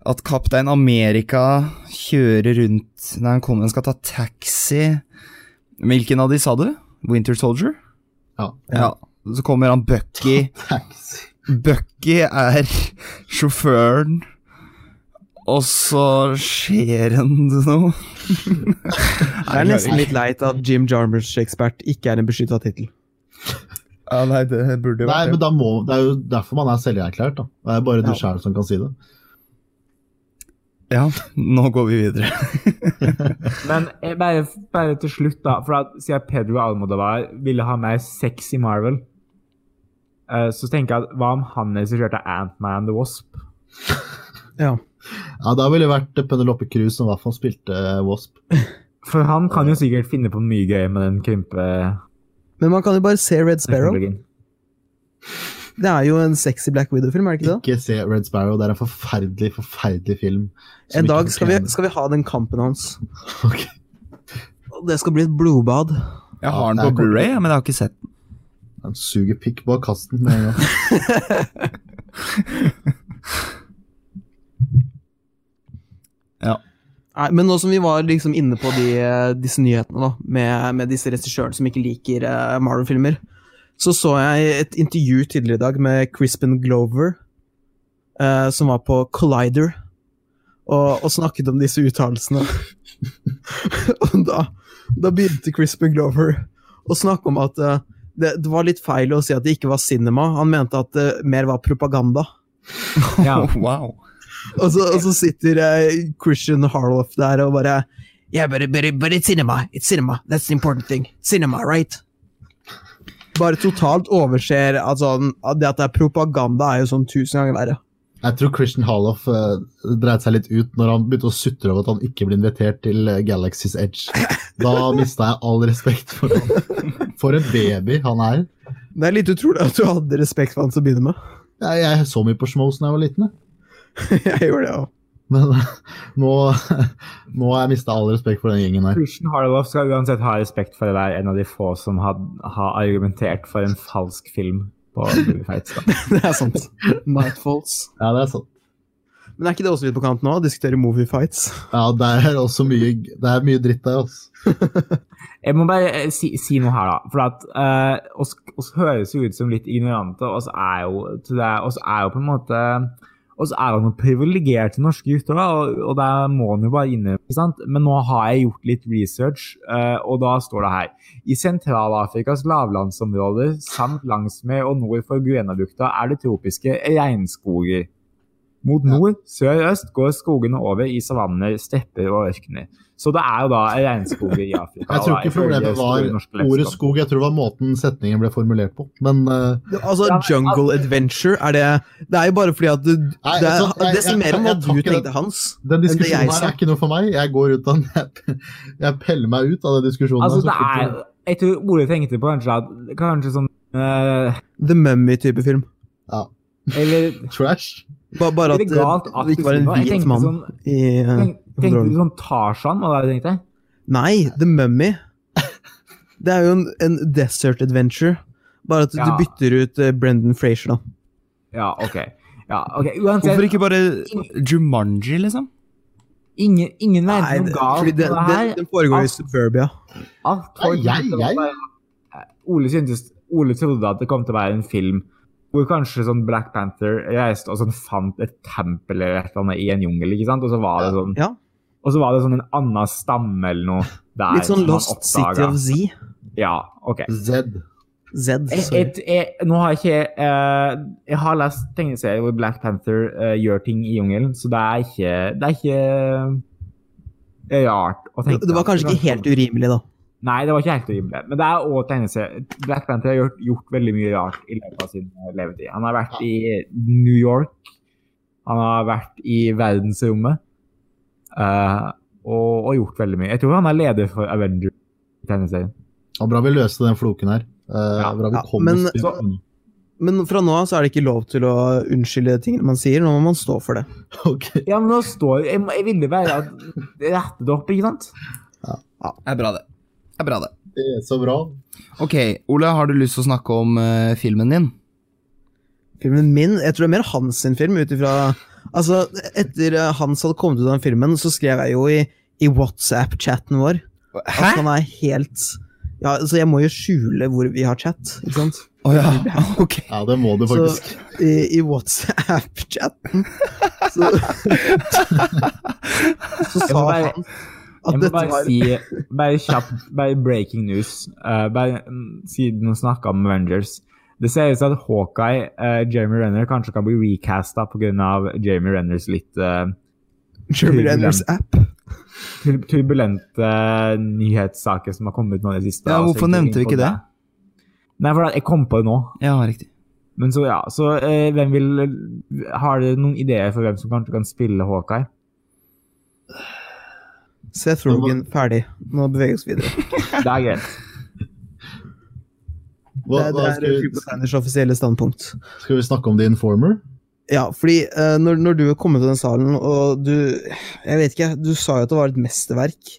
at Kaptein Amerika kjører rundt Nei, han kommer, han skal ta taxi Hvilken av de sa du? Winter Soldier? Ja. Ja. Så kommer han Bucky. Taxi. Bucky er sjåføren, og så skjer det noe. Det er nesten litt leit at Jim Jarmers ekspert ikke er en beskytta tittel. Ja, nei, det burde jo vært Nei, men da må, Det er jo derfor man er selverklært. da. Det er bare du Ja. sjæl som kan si det. Ja, nå går vi videre. Men eh, bare, bare til slutt, da. For at siden Pedro Almodovar ville ha mer sex i Marvel, eh, så tenker jeg at hva om han regisserte Ant-Man the Wasp? Ja. Ja, Da ville det vært Penelope Cruz som i hvert fall spilte eh, Wasp. For han kan jo sikkert finne på mye gøy med den krympe... Men man kan jo bare se Red Sparrow. Det er jo en sexy Black Widow-film, er det ikke det? Ikke se Red Sparrow. Det er en forferdelig, forferdelig film. En dag skal vi, skal vi ha den kampen hans. Ok. Og Det skal bli et blodbad. Jeg har den på Blu-ray, men jeg har ikke sett den. Han suger pikk bak kasten med en gang. Nei, men nå som vi var liksom inne på de, disse nyhetene da, med, med disse regissørene som ikke liker uh, Marvel-filmer, så så jeg et intervju tidligere i dag med Crispin Glover, uh, som var på Collider, og, og snakket om disse uttalelsene. og da, da begynte Crispin Glover å snakke om at uh, det, det var litt feil å si at det ikke var cinema. Han mente at det mer var propaganda. Ja. wow. Og så, og så sitter uh, Christian Harloff der og bare Yeah, but, but, but it's cinema. It's cinema. That's the important thing. Cinema, right? Bare totalt overser altså, at det at det er propaganda, er jo sånn tusen ganger verre. Jeg tror Christian Harloff uh, dreide seg litt ut når han begynte å sutre over at han ikke ble invitert til eh, Galaxy's Edge. Da mista jeg all respekt for han. For en baby han er. Det er litt utrolig at du hadde respekt for han til å begynne med. Jeg, jeg så mye på Schmoes da jeg var liten, jeg. Jeg gjorde det òg. men nå, nå har jeg mista all respekt for den gjengen her. Christian Harloff skal uansett ha respekt for å være en av de få som har, har argumentert for en falsk film på Moviefights. Det er sant. Nightfalls. Ja, det er sant. Men er ikke det også litt på kant nå? å Diskutere moviefights? Ja, det er også mye, det er mye dritt der, altså. Jeg må bare eh, si, si noe her, da. For at uh, oss, oss høres jo ut som litt ignorante, og oss er jo, det, oss er jo på en måte og så er han noen til norske gutter, da, og, og det må han jo bare innrømme. Men nå har jeg gjort litt research, uh, og da står det her I Sentral-Afrikas lavlandsområder samt langsmed og nord for Guenabukta er det tropiske regnskoger. Mot nord, sør og øst går skogene over i savanner, stepper og ørkener. Så det er jo da regnskoger i Afrika. Jeg tror ikke problemet var ordet skog, jeg tror det var måten setningen ble formulert på. Men eh, Altså, Ja, men- Jungle Adventure, er det Det er jo bare fordi at du, Nei, det, altså, jeg- det sier mer om hva du tenkte, Hans. den diskusjonen her er ikke noe for meg. Jeg går ut av den, jeg, jeg peller meg ut av den diskusjonen. Altså, det er Jeg tror ordet tenkte på kanskje at Kanskje sånn uh, The Mummy-type film. ja, Eller trash. Bare, bare at det at det ikke var en hvit mann sånn- i tenk, Tenkte du sånn Tarzan? Var det det du tenkte? Nei, The Mummy. Det er jo en, en desert adventure. Bare at Ja. du bytter ut uh, Brendan Frazier, da. Ja, OK. Ja, okay. Uansett, Hvorfor ikke bare Jumanji, liksom? ingen, ingen verden Nei, noe det, galt med det, det det, her. den foregår i Suburbia. Alt folk Nei, jeg- jeg- bare- Ole, syntes, Ole trodde at det kom til å være en film hvor kanskje sånn Black Panther reiste og sånn fant et tempel eller et eller annet i en jungel, ikke sant? Og så var det sånn, Ja. Og så var det sånn en annen stamme eller noe der. Litt sånn Lost City of Z. Ja, OK. Z. Z. Jeg, jeg, jeg, nå har jeg ikke eh, Jeg har lest tegneserier hvor Black Panther uh, gjør ting i jungelen, så det er ikke Det er ikke eh, rart å tenke Det var kanskje ikke helt urimelig, da. Nei, det var ikke helt urimelig. Men det er også tegneserier. Black Panther har gjort, gjort veldig mye rart i løpet av sin eh, levetid. Han har vært i New York. Han har vært i verdensrommet. Eh, og, og gjort veldig mye. Jeg tror han er leder for Avenger-tegneserien. Og bra vi løste den floken her. Uh, Ja, bra vi ja, kom men- oss til så- Men fra nå av så er det ikke lov til å unnskylde tingene man sier. Nå må man stå for det. Okay. Ja, men nå står Jeg, jeg ville bare rettet rette det opp, ikke sant? Det er bra, det. Det er bra, det. Det er så bra. Ok, Ole, har du lyst til å snakke om uh, filmen din? Filmen min Jeg tror det er mer hans sin film, ut ifra Altså, etter eh, Hans hadde kommet ut av den filmen, så skrev jeg jo i, i WhatsApp-chatten vår Hæ? at han er helt Ja, så jeg må jo skjule hvor vi har chat, ikke sant? Å ja, ok. Ja, det må du Så faktisk. i, i WhatsApp-chatten så, så sa bare- han Jeg at må dette bare var si Bare kjapt, bare breaking news. uh, bare mm, Siden hun snakka om Avengers. Det ser ut som at Hawkeye, uh, Jeremy Renner, kanskje kan bli recasta pga. Jeremy Renners litt eh, Jeremy Renners app. Turbulente uh, nyhetssaker som har kommet ut nå i det siste. Ja, altså, hvorfor nevnte vi ikke det? Nei, for jeg kom på det nå. Ja, riktig. Men så, ja. Så eh, hvem vil Har dere noen ideer for hvem som kanskje kan spille Hawkeye? Seth Rogen, ferdig. Nå beveger vi oss videre. Det er greit. Hva, det, det er Filmdesigners offisielle standpunkt. skal vi snakke om The Informer? Ja, fordi uh, når, når du kom til den salen, og du Jeg vet ikke, du sa jo at det var et mesterverk.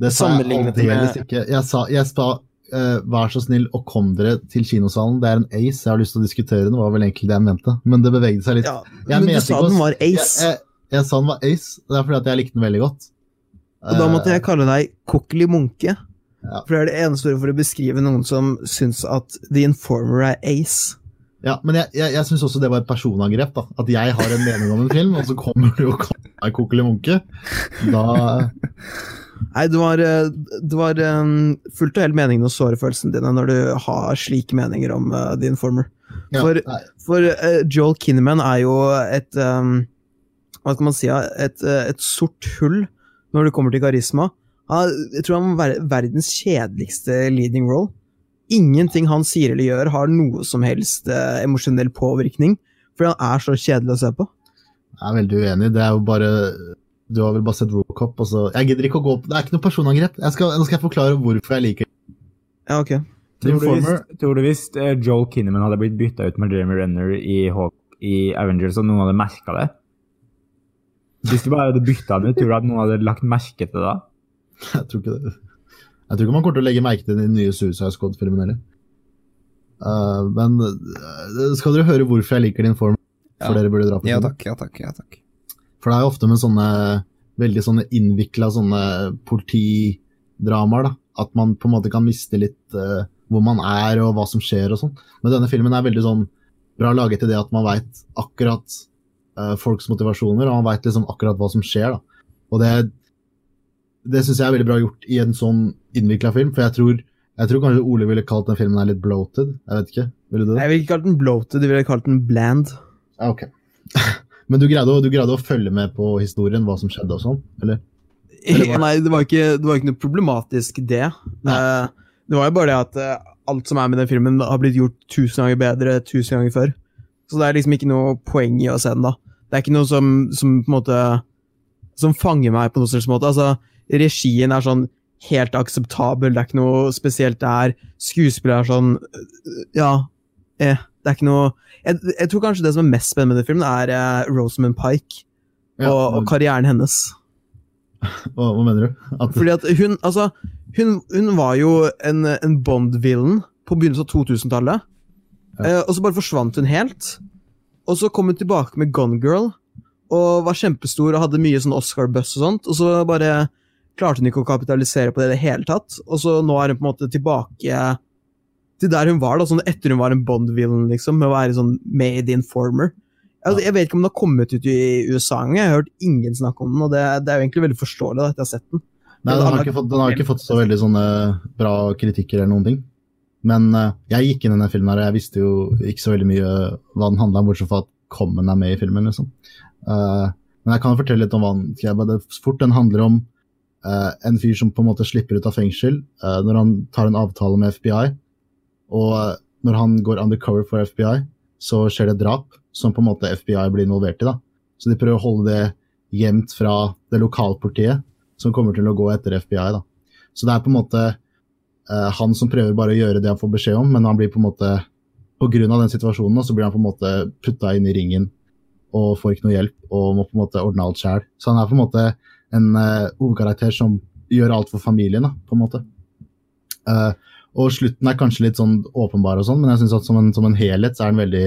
Det sa jeg aldeles ikke. Jeg sa, jeg sa uh, vær så snill og kom dere til kinosalen. Det er en ace. Jeg har lyst til å diskutere den, var vel egentlig det jeg mente. Men det bevegde seg litt. Ja, Jeg men du sa den var ace, jeg, jeg sa den var ace. Det er fordi at jeg likte den veldig godt. og da måtte jeg Eh, kalle deg Kokkeli Munke. Ja. For det er det eneste ordet for å beskrive noen som syns at The Informer er ace. Ja, men jeg, jeg, jeg syns også det var et personangrep. da. At jeg har en mening om en film, og så kommer du og kaller meg kokkeli munke. Da Nei, det var, eh, det var eh, fullt og helt meningen å såre følelsene dine når du har slike meninger om uh, The Informer. ja, For- uh, Joel Kinnaman er jo et um, Hva skal man si? Et, et sort hull når det kommer til karisma. Han, Jeg tror han må være verdens kjedeligste leading role. Ingenting han sier eller gjør, har noe som helst eh, emosjonell påvirkning. Fordi han er så kjedelig å se på. Jeg er veldig uenig. Det er jo bare Du har vel bare sett Robocop, og så Jeg gidder ikke å gå opp Det er ikke noe personangrep. Jeg skal, nå skal jeg forklare hvorfor jeg liker Ja, ok. Tror du, hvis, eh, Joel Kinnaman hadde blitt bytta ut med Jeremy Renner i, Hawk, i Avengers, og noen hadde merka det? Hvis du bare hadde bytta det, tror du at noen hadde lagt merke til det da? Jeg tror ikke det. Jeg tror ikke man kommer til å legge merke til den nye Suicide Squad-filmen heller. Uh, men uh, skal dere høre hvorfor jeg liker din form? For Ja. dere burde dra på Ja takk, ja takk. ja takk. For det er jo ofte med sånne veldig sånne innvikla sånne politidramaer, da. At man på en måte kan miste litt uh, hvor man er og hva som skjer og sånn. Men denne filmen er veldig sånn bra laget til det at man veit akkurat folks motivasjoner, og man veit liksom akkurat hva som skjer, da. Og det det syns jeg er veldig bra gjort i en sånn innvikla film, for jeg tror, jeg tror kanskje Ole ville kalt den filmen her litt bloated. Jeg vet ikke. Ville du det? Jeg ville ikke kalt den bloated, jeg ville kalt den bland. Ja, ok. Men du greide, å, du greide å følge med på historien, hva som skjedde og sånn? Eller? Eller Nei, det var, ikke, det var ikke noe problematisk, det. Eh, det var jo bare det at eh, alt som er med den filmen, har blitt gjort tusen ganger bedre tusen ganger før. Så det er liksom ikke noe poeng i å se den, da. Det er ikke noe som, som på en måte Som fanger meg på noen slags måte. Altså, regien er sånn helt akseptabel, det er ikke noe spesielt der. Skuespillet er sånn øh, Ja, eh, det er ikke noe jeg, jeg tror kanskje det som er mest spennende med filmen, er eh, Rosamund Pike Ja, og, og karrieren hennes. hva, hva mener du? At, Fordi at hun, altså, hun, hun var jo en, en Bond-villain på begynnelsen av 2000-tallet. Ja. Eh, og så bare forsvant hun helt. Og så kom hun tilbake med Gone Girl og var kjempestor og hadde mye sånn Oscar-buss og sånt. Og så bare klarte hun ikke å kapitalisere på det i det hele tatt. Og så nå er hun på en måte tilbake til der hun var, da, sånn etter hun var en Bond-villain, liksom, med å være sånn made informer. Altså, jeg vet ikke om den har kommet ut i USA engang, jeg har hørt ingen snakke om den, og det, det er jo egentlig veldig forståelig da, etter jeg har sett den. nei, den har, ikke fått, den har ikke fått så veldig sånne bra kritikker eller noen ting. Men uh, jeg gikk inn i denne filmen her, og jeg visste jo ikke så veldig mye hva den handla om, bortsett fra at Common er med i filmen, liksom. Uh, men jeg kan fortelle litt om hva den jeg Fort den handler om eh, en fyr som på en måte slipper ut av fengsel uh, når han tar en avtale med FBI. Og uh, når han går undercover for FBI, så skjer det drap som på en måte FBI blir involvert i. da. Så de prøver å holde det gjemt fra det lokalpolitiet, som kommer til å gå etter FBI. da. Så det er på en måte han som prøver bare å gjøre det han får beskjed om, men han blir på en måte på grunn av den situasjonen så blir han på en måte putta inn i ringen og får ikke noe hjelp og må på en måte ordne alt sjæl. Så han er på en måte en hovedkarakter som gjør alt for familien, da, på en måte. Uh, og slutten er kanskje litt sånn åpenbar og sånn, men jeg syns at som en, som en helhet så er den veldig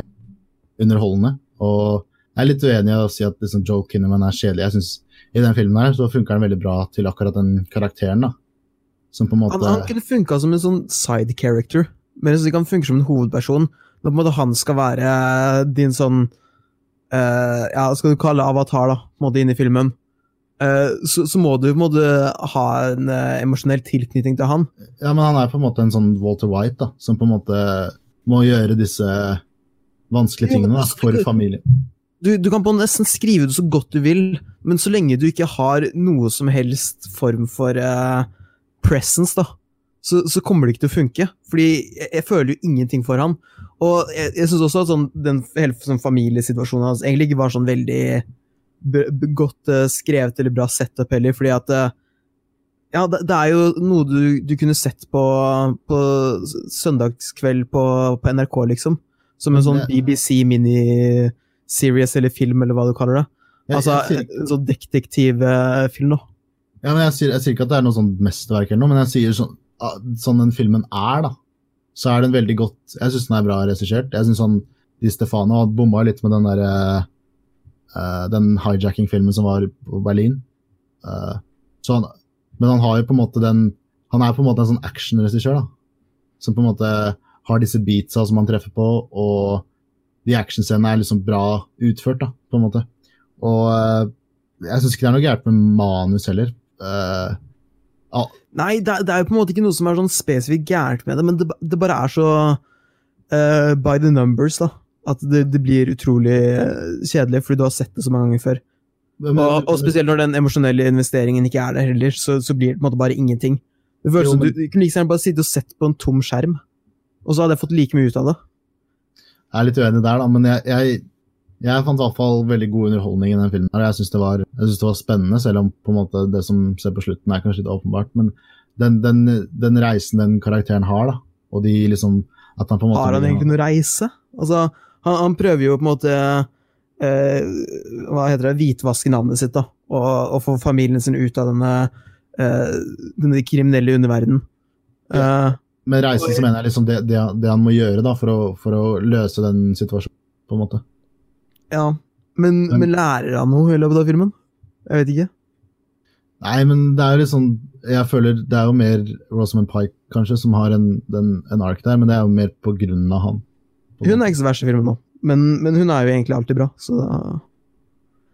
underholdende. Og jeg er litt uenig i å si at liksom, Joe Kinnaman er kjedelig. Jeg synes I den filmen her så funker den veldig bra til akkurat den karakteren. da. Som på en måte Han, han kunne funka som en sånn side character, men ikke han funker som en hovedperson. Når på en måte han skal være din sånn uh, Ja, skal du kalle avatar, da, på en måte inn i filmen. Eh, så, så må du på en måte ha en eh, emosjonell tilknytning til han. Ja, men han er på en måte en sånn Walter White, da, som på en måte må gjøre disse vanskelige tingene da, altså, for familien. Du, du kan på nesten skrive det så godt du vil, men så lenge du ikke har noe som helst form for uh, presence, da, så, så kommer det ikke til å funke. Fordi jeg, jeg føler jo ingenting for han. Og jeg, jeg syns også at sånn, den hele sånn familiesituasjonen hans egentlig ikke var sånn veldig godt eh, skrevet eller bra setup heller, fordi at eh, ja, det, det er jo noe du, du kunne sett på, på søndagskveld på, på NRK, liksom. Som en sånn BBC miniseries eller film, eller hva du kaller det. Altså jeg, sier, en sånn detektivfilm, da. ja, men jeg, sier, jeg sier ikke at det er noe sånn mesterverk, eller noe, men jeg sier sånn, ah, sånn den filmen er, da. Så er den veldig godt Jeg syns den er bra regissert. Jeg synes sånn Di Stefano hadde bomma litt med den der eh, Den hijacking-filmen som var på Berlin. Uh, han, men han har jo på en måte den Han er på en måte en sånn actionregissør. Som på en måte har disse beatsa som han treffer på, og de actionscenene er liksom bra utført, da, på en måte. Og uh, jeg syns ikke det er noe gærent med manus heller. Ah. Nei, det, det er jo på en måte ikke noe som er sånn spesifikt gærent med det, men det, det bare er så by the numbers, da. At det, det blir utrolig eh, kjedelig fordi du har sett det så mange ganger før. Men- Og, og spesielt når den emosjonelle investeringen ikke er der heller, så, så blir det på en måte bare ingenting. Det føles Jo, som du, du kunne like gjerne bare sittet og sett på en tom skjerm, og så hadde jeg fått like mye ut av det. Jeg er litt uenig der, da, men jeg, jeg, jeg fant i hvert fall veldig god underholdning i den filmen. her, Jeg syns det, det var spennende, selv om på en måte det som ser på slutten er kanskje litt åpenbart. Men den, den, den reisen den karakteren har, da, og de liksom at han på en måte Har han egentlig noe reise? Altså, han, han prøver jo på en måte eh, Hva heter det? Hvitvaske navnet sitt, da. Og, og få familien sin ut av denne, eh, denne kriminelle underverden. Eh, men reisen så mener jeg liksom det, det, det han må gjøre da, for å, for å løse den situasjonen, på en måte. ja. Men, Men- men lærer han noe i løpet av filmen? Jeg vet ikke. Nei, men det er jo litt sånn Jeg føler det er jo mer Rosamund Pike, kanskje, som har en, den, en ark der, men det er jo mer på grunn av han. Hun er ikke så verst i filmen nå, men, men hun er jo egentlig alltid bra, så da,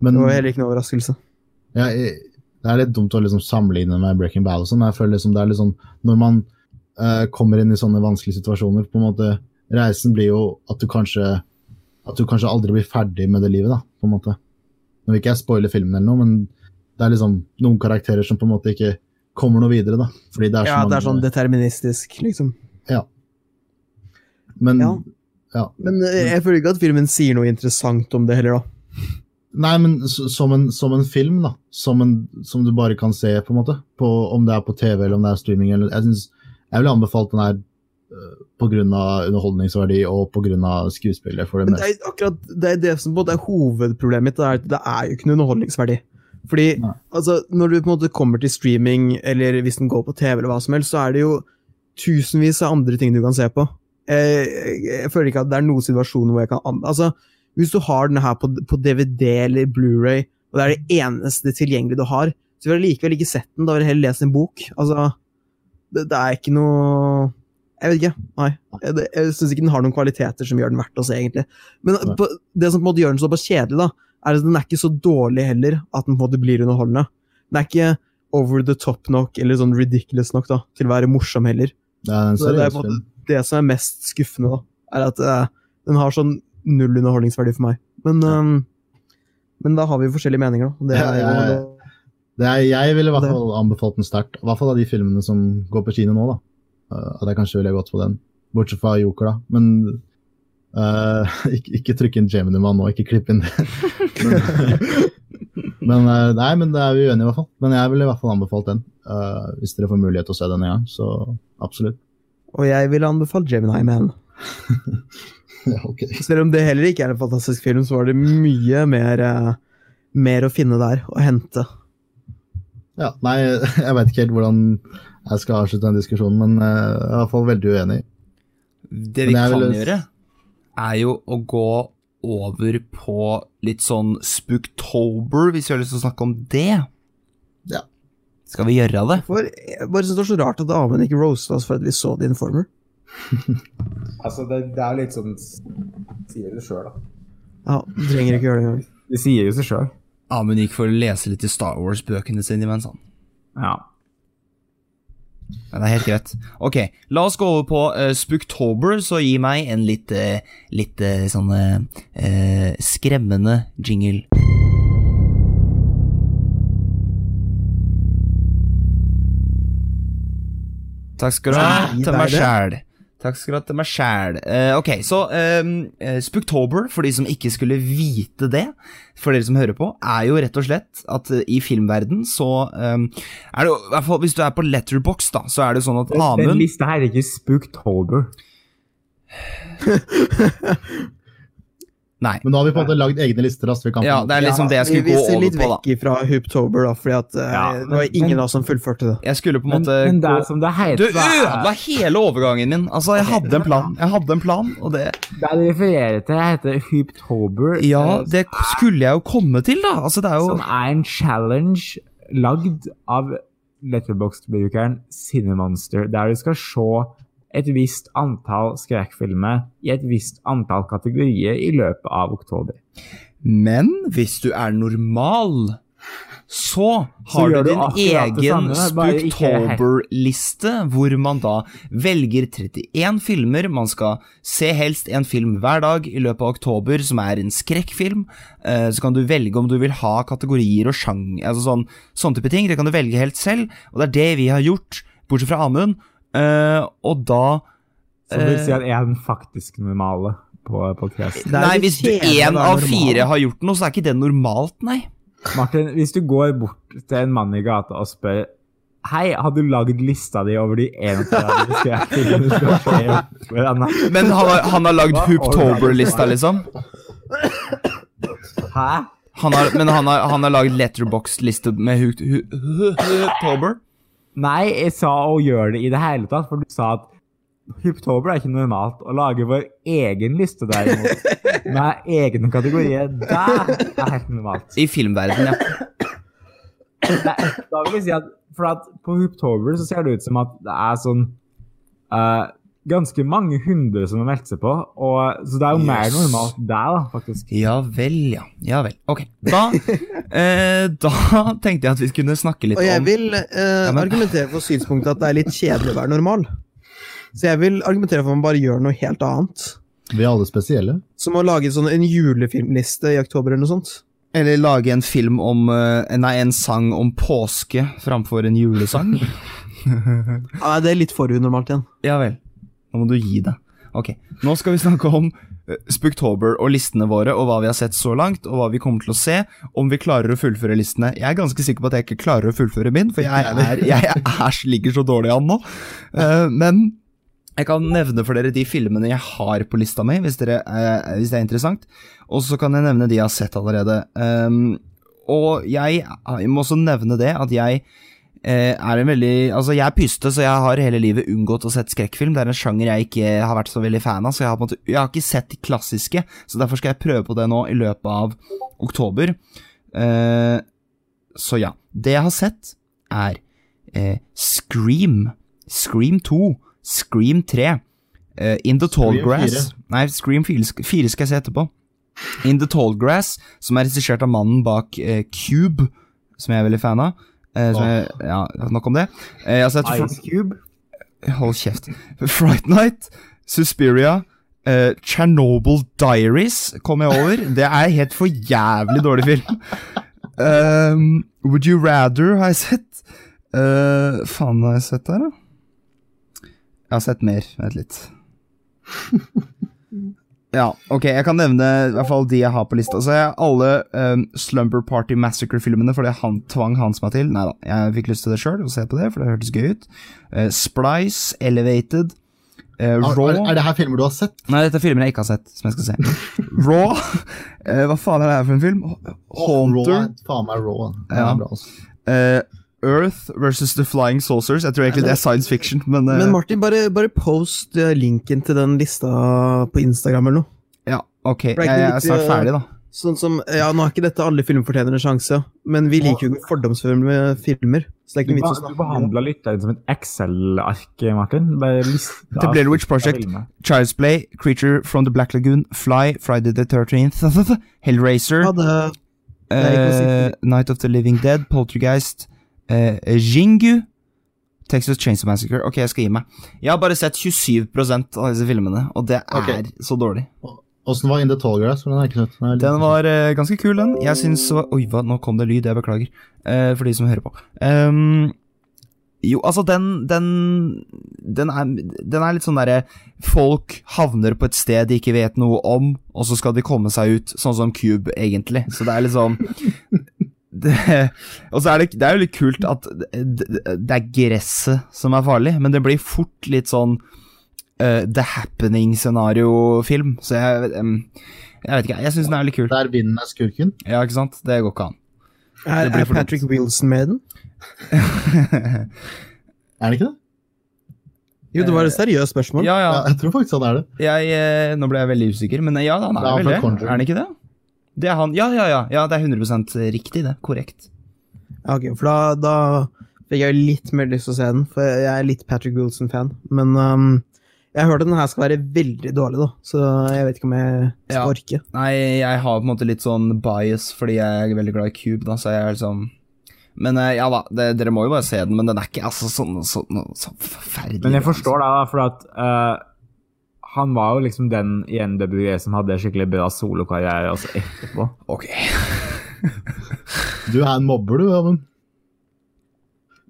Men det var heller ikke noe overraskelse. Ja, det er litt dumt å liksom sammenligne med Breaking Bad og sånn. Jeg føler liksom det er litt sånn Når man uh, kommer inn i sånne vanskelige situasjoner, på en måte Reisen blir jo at du kanskje At du kanskje aldri blir ferdig med det livet, da, på en måte. Nå vil ikke jeg spoile filmen eller noe, men det er liksom noen karakterer som på en måte ikke kommer noe videre, da. Fordi det er så Ja, det er sånn deterministisk, liksom. Ja. Men Ja. Ja. Men eh, jeg føler ikke at filmen sier noe interessant om det heller, da. Nei, men som en, som en film, da. Som, en, som du bare kan se, på en måte. På, om det er på TV eller om det er streaming. Eller, jeg, synes, jeg ville anbefalt den her pga. på grunn av underholdningsverdi og av skuespillet. For det Men det er akkurat det, er det som på en måte er hovedproblemet mitt. Det er, det er jo ikke noe underholdningsverdi. Fordi altså, når du på en måte kommer til streaming, eller hvis den går på TV, eller hva som helst, så er det jo tusenvis av andre ting du kan se på. Jeg, jeg, føler ikke at det er noen situasjoner hvor jeg kan Altså, Hvis du har den her på, på DVD eller Blu-ray, og det er det eneste tilgjengelige du har, så vil jeg likevel ikke sett den. Da vil jeg heller lese en bok. Altså, det, det er ikke noe Jeg vet ikke. Nei. Jeg, jeg syns ikke den har noen kvaliteter som gjør den verdt å se, egentlig. Men på, det som på en måte gjør den såpass kjedelig, da, er at den er ikke så dårlig heller at den på en måte blir underholdende. Den er ikke over the top nok eller sånn ridiculous nok da, til å være morsom heller. Det er en Så er seriøs film. Det som er mest skuffende, da, er at uh, den har sånn null underholdningsverdi for meg. Men, ehm, men da har vi forskjellige meninger, da. Det er, ja, ja. Det er, jeg ville i hvert fall anbefalt den sterkt. I hvert fall av de filmene som går på kino nå. da. At jeg kanskje ville gått på den. Bortsett fra Joker, da. Men uh, ikke, ikke trykk inn Gemini-mann nå, ikke klipp inn det. men, men uh, Nei, men det er vi uenige i hvert fall. Men jeg ville i hvert fall anbefalt den. Uh, hvis dere får mulighet til å se den en gang, så absolutt. Og jeg ville anbefalt Gemini Man. ja, ok. Selv om det heller ikke er en fantastisk film, så var det mye mer, eh, mer å finne der, å hente. Ja, nei, jeg vet ikke helt hvordan jeg skal avslutte den diskusjonen, men uh, jeg er i hvert fall veldig uenig. Det vi kan vil... gjøre, er jo å gå over på litt sånn Spooktober, hvis vi har lyst til å snakke om det. Ja. Skal vi gjøre det? For jeg bare synes det var så rart at Amund ikke roasta oss for at vi så The Informer. Altså, det, det er litt sånn Sier det sjøl, da. Ja, du trenger ikke gjøre det engang. Det sier jo seg sjøl. Amund gikk for å lese litt i Star Wars-bøkene sine imens, han. Ja. Men det er helt greit. Ok, la oss gå over på uh, Spooktober, så gi meg en litt, uh, litt uh, sånn uh, skremmende jingle. Takk skal du ha til meg sjæl. Takk skal du ha til meg sjæl. Uh, ok, så um, Spooktober, for de som ikke skulle vite det, for dere som hører på, er jo rett og slett at uh, i filmverden så um, er det jo, hvert fall Hvis du er på Letterbox, da, så er det sånn at Amund den lista her er ikke Spooktober. Nei. Men nå har vi på en måte lagd egne lister. da, så vi kan Ja, det er liksom det jeg skulle gå over på. vi ser litt da. vekk fra Hooptober, da, fordi at eh, Ja, det var ingen men- av oss som fullførte det. Jeg skulle på en måte men det er som det heter er- ødela hele overgangen min. Altså, jeg hadde en plan. Jeg hadde en plan, og det Det jeg refererer til, heter Hooptober. Ja, eh, det skulle jeg jo komme til, da. Altså, det er jo Som er en challenge lagd av Letterboxd-brukeren Cinemonster, der du skal se et visst antall skrekkfilmer i et visst antall kategorier i løpet av oktober. Men hvis du er normal, så har så du din egen Spooktober-liste, hvor man da velger 31 filmer. Man skal se helst en film hver dag i løpet av oktober, som er en skrekkfilm. Eh, Så kan du velge om du vil ha kategorier og sjanger, altså sånn, sånn type ting. Det kan du velge helt selv, og det er det vi har gjort, bortsett fra Amund. Eh, og da Som vil eh, si at én den faktisk normale på podkast. Det er Nei, hvis én av fire har gjort noe, så er ikke det normalt, nei. Martin, hvis du går bort til en mann i gata og spør Hei, har du lagd lista di over de 31 skrekkfilmene du skal se i? Men han har, han har lagd Hooptober-lista, liksom? Hæ? Han har, men han har, han har lagd letterbox-liste med Hooptober? Nei, jeg sa å gjøre det i det hele tatt, for du sa at Hyptober er ikke normalt. Å lage vår egen liste derimot, med egne kategorier, det er helt normalt. I filmverden, ja. Da vil jeg si at, for at på Hyptober så ser det ut som at det er sånn eh, ganske mange hundre som har meldt seg på, og, så det er jo mer normalt der, da, faktisk. Ja vel, ja. Ja vel. Ok. Da, eh, da tenkte jeg at vi kunne snakke litt om Og jeg om vil eh, men- argumentere for synspunktet at det er litt kjedelig å være normal. Så jeg vil argumentere for at man bare gjør noe helt annet. Vi er alle spesielle. Som å lage sånn en julefilmliste i oktober eller noe sånt. Eller lage en film om eh, Nei, en sang om påske framfor en julesang. Ja, det er litt for unormalt igjen. Ja vel. Nå må du gi deg. Ok, nå skal vi snakke om eh, Spooktober og listene våre, og hva vi har sett så langt, og hva vi kommer til å se, om vi klarer å fullføre listene. Jeg er ganske sikker på at jeg ikke klarer å fullføre min, for jeg, er, jeg er, ligger så dårlig an nå. Eh, men jeg kan nevne for dere de filmene jeg har på lista mi, hvis, dere, eh, hvis det er interessant. Og så kan jeg nevne de jeg har sett allerede. Um, og jeg, jeg må også nevne det at jeg er en veldig Altså, jeg er pyste, så jeg har hele livet unngått å sette skrekkfilm. Det er en sjanger jeg ikke har vært så veldig fan av, så jeg har, måte, jeg har ikke sett de klassiske. Så derfor skal jeg prøve på det nå i løpet av oktober. Eh, så ja. Det jeg har sett, er eh, Scream. Scream 2. Scream 3. eh, In the Tall Grass. Nei, Scream 4, 4 skal jeg se etterpå. In the Tall Grass, som er regissert av mannen bak eh, Cube, som jeg er veldig fan av. Eh, Åh. jeg, ja, nok om det. Eh, altså, Ice Cube. Hold kjeft. Fright Night, Suspiria, eh, Chernobyl Diaries kom jeg over. Det er helt for jævlig dårlig film. Um, Would You Rather har jeg sett. Uh, faen har jeg sett der, da? Jeg har sett mer. Vent litt. Ja, ok, jeg kan nevne i hvert fall de jeg har på lista. Så er alle um, Slumber Party Massacre-filmene fordi han tvang Hans meg til. Nei da, jeg fikk lyst til det sjøl, å se på det, for det hørtes gøy ut. Uh, Splice, Elevated, Er, Raw er, er det her filmer du har sett? Nei, dette er filmer jeg ikke har sett, som jeg skal se. Raw, uh, hva faen er det her for en film? Haunter. Raw er faen meg raw. Det Ja. er bra, altså. Earth versus The Flying Saucers. Jeg tror egentlig det er science fiction, men, uh... Men Martin, bare, bare post eh, linken til den lista på Instagram eller noe. Ja, ok, det er jeg, jeg er snart eh, ferdig, da. Sånn som, ja, Nå er ikke dette alle filmer fortjener en sjanse, men vi liker jo ikke fordomsfulle filmer. Så det er Du, ikke noe vits å du snakke om behandla lytteren som et Excel-ark, Martin. Av Blair Witch Project. Child's Play, Creature from the Black Lagoon, Fly, Friday the 13th, Hellraiser, Ja, det, det ikke Night of the Living Dead, Poltergeist, eh, Jingu, Texas Chainsaw Massacre. Ok, jeg skal gi meg. Jeg har bare sett 27% av disse filmene, og det er okay. så dårlig. Åssen var In the Tall Grass? Den. Den Den var eh, ganske kul, den. Jeg syns Oi, hva, nå kom det lyd, jeg beklager. eh, for de som hører på. Um, jo, altså, den Den, den, er, den er litt sånn derre Folk havner på et sted de ikke vet noe om, og så skal de komme seg ut, sånn som Cube, egentlig. Så det er liksom det, Og så er det, det er jo litt kult at det, det er gresset som er farlig, men det blir fort litt sånn uh, The Happening-scenario-film. Så jeg, um, jeg vet ikke, jeg syns den er litt kul. Der vinden er skurken. Ja, ikke sant? Det går ikke an. er, er. Patrick Wilson med i den? Er det ikke det? Jo, det var et seriøst spørsmål. Ja, ja. Ja, jeg tror faktisk han er det. Jeg, eh, nå ble jeg veldig usikker, men ja, han Det er er vel det. Er han ikke det? Det er han. Ja, ja, ja. ja det er 100 riktig, det. Korrekt. Ja, ok, for da, da fikk jeg litt mer lyst til å se den, for jeg er litt Patrick Wilson-fan. Men um, jeg har hørt at den her skal være veldig dårlig, da, så jeg vet ikke om jeg skal Ja. orke. Nei, jeg har på en måte litt sånn bias fordi jeg er veldig glad i Cube, da, så jeg er liksom Men eh, ja da, det, dere må jo bare se den, men den er ikke altså, sånn, sånn, sånn forferdelig. Men jeg forstår det, da, for at eh, han var jo liksom den i NWE som hadde skikkelig bra solokarriere også etterpå. Ok. Du er en mobber, du, Amund.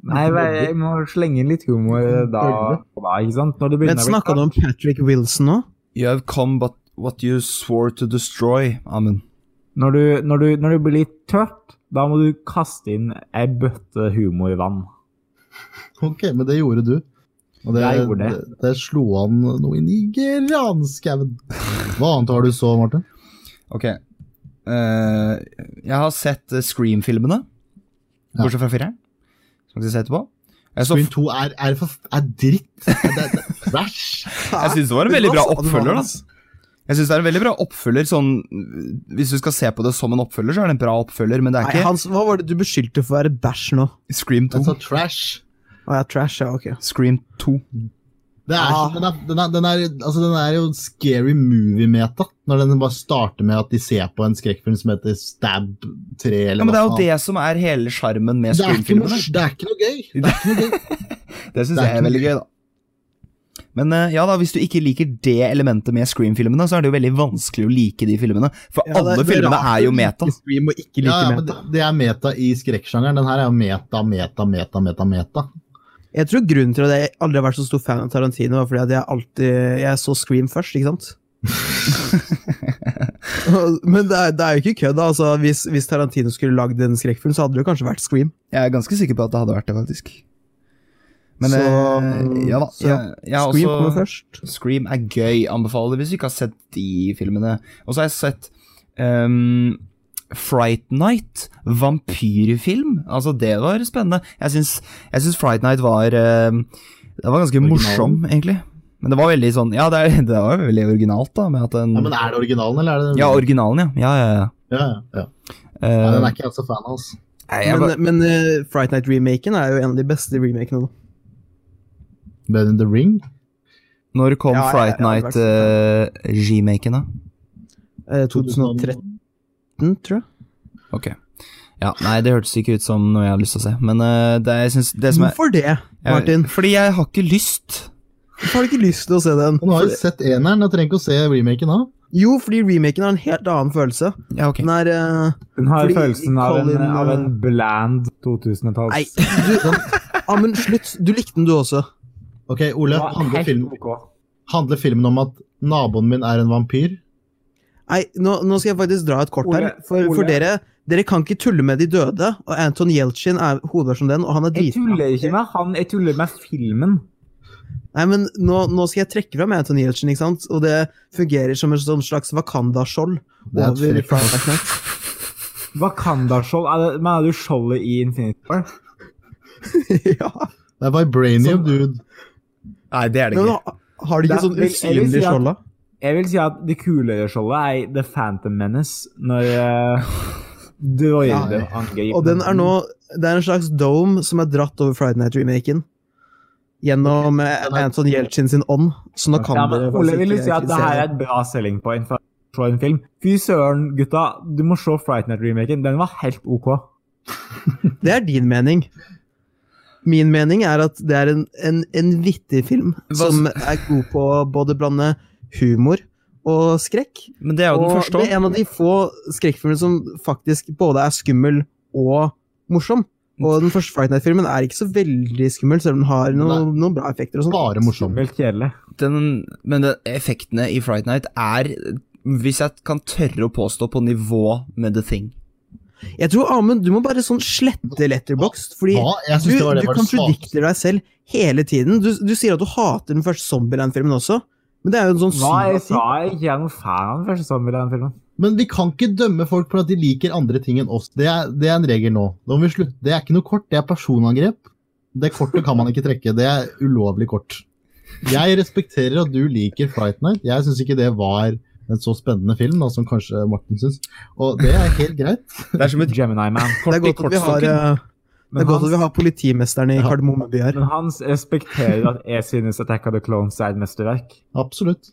Nei, jeg må slenge inn litt humor da da, ikke sant? Når det Men snakka du om Patrick Wilson nå? You have come but what you swore to destroy, Amund. Når du, når, når du blir litt tørt, da må du kaste inn ei bøtte humorvann. Ok, men det gjorde du. Og det, Jeg gjorde det. det, det slo an noe i granskauen. Hva annet har du så, Martin? Ok. Uh, jeg har sett Scream-filmene. Ja. Bortsett fra fireren. Som vi skal se etterpå. Jeg, så, Screen 2 er, er, for, er dritt. Trash. jeg syns det var en veldig bra oppfølger, da. Jeg synes det er en veldig bra oppfølger, sånn Hvis du skal se på det som en oppfølger, så er det en bra oppfølger, men det er Nei, ikke Hans, hva var det du beskyldte for å være bæsj nå? Scream 2. Jeg sa trash. Å ja, trash, ja, ok. Scream 2. Det er, Ah. den, er, den, er, den, er, altså den er jo scary movie-meta, når den bare starter med at de ser på en skrekkfilm som heter Stab 3, eller Ja, men Det er jo det som er hele sjarmen med Scream-filmene. det er ikke noe gøy. Det. Det syns jeg er veldig gøy, da. Men eh, ja da, hvis du ikke liker det elementet med Scream-filmene, så er det jo veldig vanskelig å like de filmene. For Ja, alle det filmene er jo meta. Like Ja, ja, men meta. det, det er meta i skrekksjangeren. Den her er jo meta, meta, meta, meta, meta. Jeg tror grunnen til at jeg aldri har vært så stor fan av Tarantino, var fordi at jeg alltid Jeg så Scream først, ikke sant? Men det er, det er jo ikke kødd. Altså, hvis, hvis Tarantino skulle lagd en skrekkfilm, så hadde det jo kanskje vært Scream. Jeg er ganske sikker på at det hadde vært det, faktisk. Men Så- eh, ja da. så Jeg, jeg Scream også- kommer først. Scream er gøy. Anbefaler det hvis du ikke har sett de filmene. Og så har jeg sett ehm, Fright Night, vampyrfilm. Altså, det var spennende. Jeg syns, Fright Night var uh, Det var ganske morsom, egentlig. Men det var veldig sånn Ja, det, det var veldig originalt, da. En, ja, men er det originalen, eller er det Ja, originalen, ja. Ja, ja, ja. ja, ja. Uh, Nei, eh, den er ikke jeg så fan av, altså. Nei, men, bare... men uh, Fright Night-remaken er jo en av de beste remakene nå. Bedre enn The Ring? Når kom ja, Fright Night-remaken, uh, da? 2013. 19, tror jeg. Ok. Ja, nei, det hørtes ikke ut som noe jeg hadde lyst til å se, men uh, det, jeg synes, det som er Hvorfor det, Martin? Jeg, fordi jeg har ikke lyst. Jeg har ikke lyst til å se den? Nå har du sett eneren, jeg trenger ikke å se remaken nå. Jo, fordi remaken har en helt annen følelse. Ja, okay. Den, er, uh, den har følelsen av en, av en eh, bland 2000-talls Nei, du, ja, men slutt. Du likte den, du også. Ok, Ole. Handler, film, handler filmen om at naboen min er en vampyr? Nei, nå, nå skal jeg faktisk dra et kort Ole, her. For, for dere Dere kan ikke tulle med de døde, og Anton Yelchin er hovedpersonen den, og han er Jeg tuller ikke med han, jeg tuller med filmen. Nei, men nå, nå skal jeg trekke fram Anton Yelchin, ikke sant? Og det fungerer som et sånn slags Wakanda-skjold er over. Wakanda-skjold, er mener du skjoldet i Infinity War? ja. Det er Vibranium, dude. Nei, det er det ikke. Men, har de ikke sånn usynlig skjold, da? Jeg vil si at det kulere skjoldet er The Phantom Menace, når uh, droider angriper. Og den er nå Det er en slags dome som er dratt over Friday Night-remaken. Gjennom eh, er- Anton Yelchin sin ånd. Så nå kan ja, men dere Ole vil si at det her er et bra selling point for å se en film. Fy søren, gutta, du må se Fright Night-remaken. Den var helt OK. Det er din mening. Min mening er at det er en, en, en vittig film Hva- som er god på å både blande humor og skrekk. Men det er jo den første det òg. er en av de få skrekkfilmene som faktisk både er skummel og morsom. Og den første Fright Night-filmen er ikke så veldig skummel, selv om den har noen, noen bra effekter. og sånt. Bare morsom. Den, men den, effektene i Fright Night er, hvis jeg kan tørre å påstå, på nivå med The Thing. Jeg tror, Amund, du må bare sånn slette letterbox, fordi Hva? Du, du kontradikter deg selv hele tiden. Du, du sier at du hater den første Zombieland-filmen også, men det er jo en sånn syv Hva er jeg er jeg ikke er noen fan av den første den filmen. Men vi kan ikke dømme folk for at de liker andre ting enn oss. Det er, det er en regel nå. Da må vi slutte. Det er ikke noe kort, det er personangrep. Det kortet kan man ikke trekke. Det er ulovlig kort. Jeg respekterer at du liker Fright Night. Jeg syns ikke det var en så spennende film da, som kanskje Martin syns. Og det er helt greit. Det er som et Gemini Man. Det er godt at vi har, eh, det er godt at vi har politimesteren i Ja. Kardemommeby her. men hans respekterer at jeg synes Attack of the Clones er et mesterverk. Absolutt.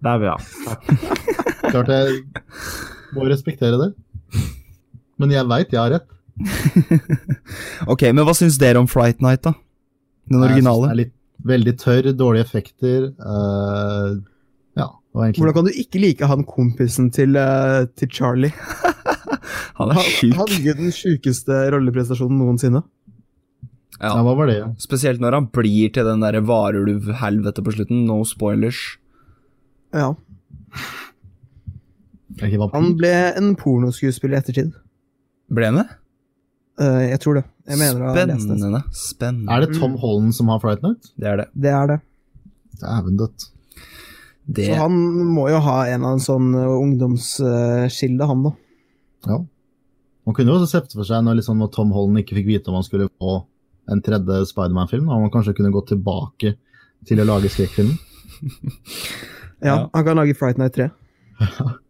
Det er bra. Takk. Klart jeg må respektere det. Men jeg veit jeg har rett. Ok, men hva syns dere om Fright Night, da? Den Jeg synes originale? Den er litt veldig tørr, dårlige effekter. Uh, ja, det var egentlig Hvordan kan du ikke like han kompisen til, uh, til Charlie? Han er sjuk. han hadde den sjukeste rolleprestasjonen noensinne. Ja, Ja. hva var det? Spesielt når han blir til den derre varulv-helvete på slutten. No spoilers. Ja. Han ble en pornoskuespiller i ettertid. Ble han det? Uh, jeg tror det. Jeg mener å det. Spennende. Spennende. Er det Tom Holland som har Fright Night? Det er det. Det er det. Dæven dødt. det. Så han må jo ha en av en sånn uh, ungdomsskilde, han da. Ja. Man kunne jo også sett for seg når, liksom, Tom Holland ikke fikk vite om han skulle få en tredje Spiderman-film, om man kanskje kunne gått tilbake til å lage skrekkfilmen. Ja, Ja. Han kan lage Fright Night 3.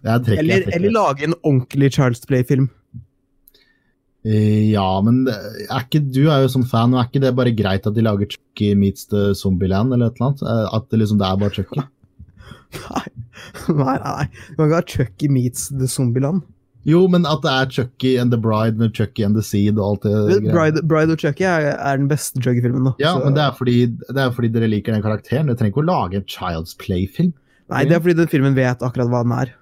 Jeg trekker, Eller, eller lage en ordentlig Charles Play-film. Eh, Ja, men er ikke, du er jo som fan, og er ikke det bare greit at de lager Chucky meets the Zombieland, eller et eller annet? Eh, At det liksom det er bare Chucky? Nei, nei, nei. Du kan ikke ha Chucky meets The Zombieland. Jo, men at det er Chucky and the Bride med Chucky and the Seed og alt det greiene. Bride, Bride og Chucky er, er den beste Chucky-filmen, da. Ja, Så- men det er, fordi, det er fordi dere liker den karakteren. Dere trenger ikke å lage en Child's Play-film. Nei, det er fordi den filmen vet akkurat hva den er.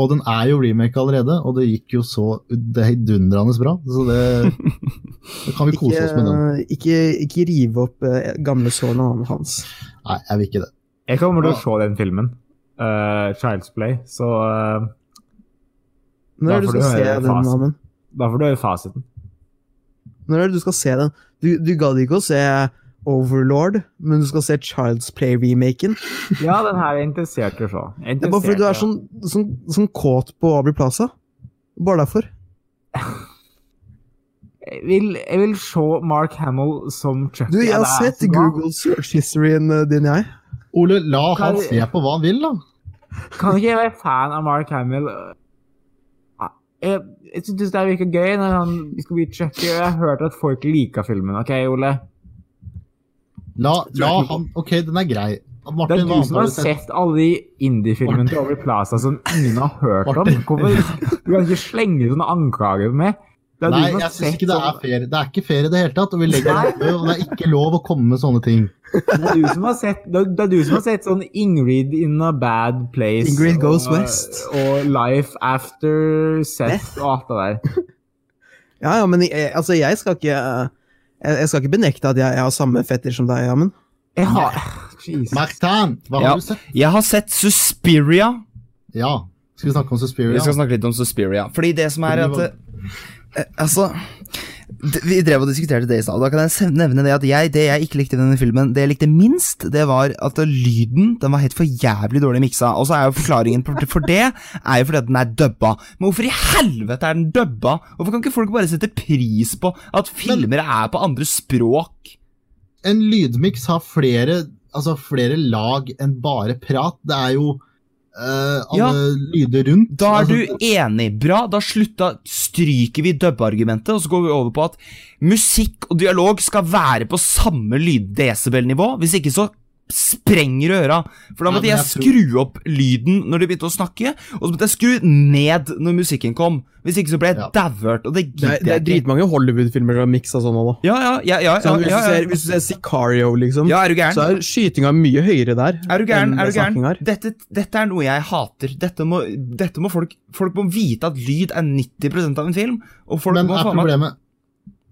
Og den er jo remake allerede, og det gikk jo så det heidundrende bra. Så det, det kan vi kose Ikke, oss med den. ikke, ikke rive opp eh, gamle sårene hans. Nei, jeg vil ikke det. Jeg kommer til å se den filmen. Eh, Child's Play. Så uh, Når er det du skal se den. Amund? da får du høre fasiten. Når er det du skal se den? Du, du gadd ikke å se Overlord, men du skal se Child's Play-remaken. Ja, den her er interessert i å se. Det er bare fordi du er sånn, sånn, sånn kåt på Abri Plaza. Bare derfor. Jeg vil, jeg vil se Mark Hamill som Chucky. Du, jeg har sett. Google search historyen eh, din, jeg. Ole, la han se på hva han vil, da. Kan ikke jeg være fan av Mark Hamill? Ah, Jeg, jeg synes det virker gøy når han skal bli Chucky, og jeg har hørt at folk liker filmen. OK, Ole? La, la han Ok, den er grei. Det er du som har sett? sett alle de indie-filmene til Over Plaza som ingen har hørt om. Hvorfor, du kan ikke slenge sånne anklager på er Nei, jeg syns ikke det er ferie. Det er ikke ferie i det hele tatt, og vi legger det og det er ikke lov å komme med sånne ting. Det er du som har sett, det er, det er du som har sett sånn Ingrid in a bad place. Ingrid Goes og, West. Og Life After Seth og alt det der. Ja, ja, men jeg, altså, jeg skal ikke eh, jeg, jeg skal ikke benekte at jeg, jeg har samme fetter som deg, Amund. Jeg har Jesus. Martin, hva har Ja. du sett? Jeg har sett Suspiria. Ja. Skal vi snakke om Suspiria? Vi skal snakke litt om Suspiria. Fordi det som er at Altså Vi drev og diskuterte det i stad. Da kan jeg nevne det at jeg, det jeg ikke likte i denne filmen, det jeg likte minst, det var at lyden den var helt for jævlig dårlig miksa. Og så er jo forklaringen for for det er jo fordi at den er dubba. Men hvorfor i helvete er den dubba? Hvorfor kan ikke folk bare sette pris på at filmer er på andre språk? En lydmiks har flere, altså flere lag enn bare prat. Det er jo eh, alle lyder rundt. Da er Altså, du enig. Bra, da slutta stryker vi dubbeargumentet, og så går vi over på at musikk og dialog skal være på samme lyddesibelnivå. Hvis ikke så sprenger øra. For da måtte ja, jeg jeg tror- skru opp lyden når de begynte å snakke, og så måtte jeg skru ned når musikken kom. Hvis ikke så ble jeg Ja. dauhørt, og det Det er, gidder det er dritmange Hollywood-filmer som er miksa sånn òg, da. Ja, ja, ja, ja, Sånn, ja, hvis, ja, du ser, hvis du ser Sicario, liksom, ja, er du gæren? så er skytinga mye høyere der. Er du gæren? Er du gæren? Dette, dette er noe jeg hater. Dette må, dette må folk Folk må vite at lyd er 90% av en film. Og folk Men må er faen meg problemet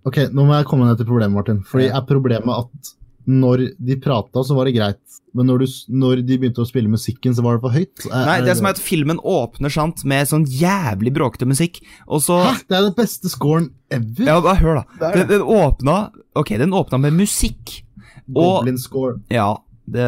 Ok, nå må jeg komme ned til problemet, Martin. Fordi er problemet at når de prata, så var det greit. Men når, du, når de begynte å spille musikken, så var det for høyt. Er- Nei, er som er at filmen åpner sant med sånn jævlig bråkete musikk, og så Hæ? Det er den beste scoren ever! Ja, bare hør, da. Den, den åpna Ok, den åpna med musikk. Og score. Ja, det,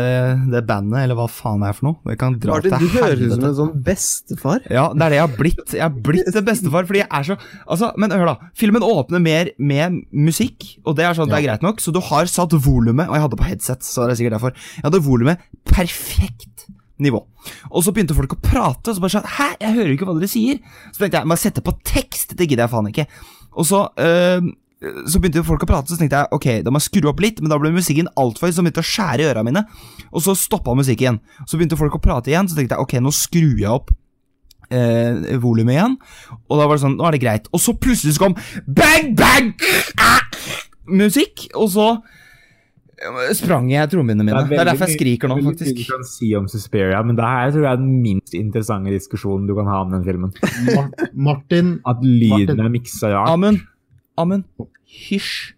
det bandet, eller hva faen det er for noe, det kan dra Martin, til du høres ut som en sånn bestefar. Ja, det er det jeg har blitt. Jeg har blitt en bestefar, fordi jeg er så Altså, men hør, da. Filmen åpner mer med musikk, og det er sånn, at det er greit nok, så du har satt volumet Og jeg hadde på headset, så det er sikkert derfor. Jeg hadde volumet perfekt nivå. Og så begynte folk å prate, og så bare sånn Hæ, jeg hører jo ikke hva dere sier. Så tenkte jeg, må jeg sette på tekst? Det gidder jeg faen ikke. Og så øh, så begynte folk å prate, så tenkte jeg ok, da må jeg skru opp litt, men da ble musikken altfor høy, så begynte å skjære i øra mine. Og så stoppa musikken. Så begynte folk å prate igjen, så tenkte jeg ok, nå skrur jeg opp eh, volumet igjen. Og da var det sånn, nå er det greit. Og så plutselig så kom bang, bang, ah, musikk, og så eh, sprang jeg trommehinnene mine. Det er, derfor jeg skriker nå, faktisk. Du kan si om Suspiria, men det her tror jeg er den minst interessante diskusjonen du kan ha om den filmen. Martin At lyden Martin. er miksa rart. Amund, Amund, hysj.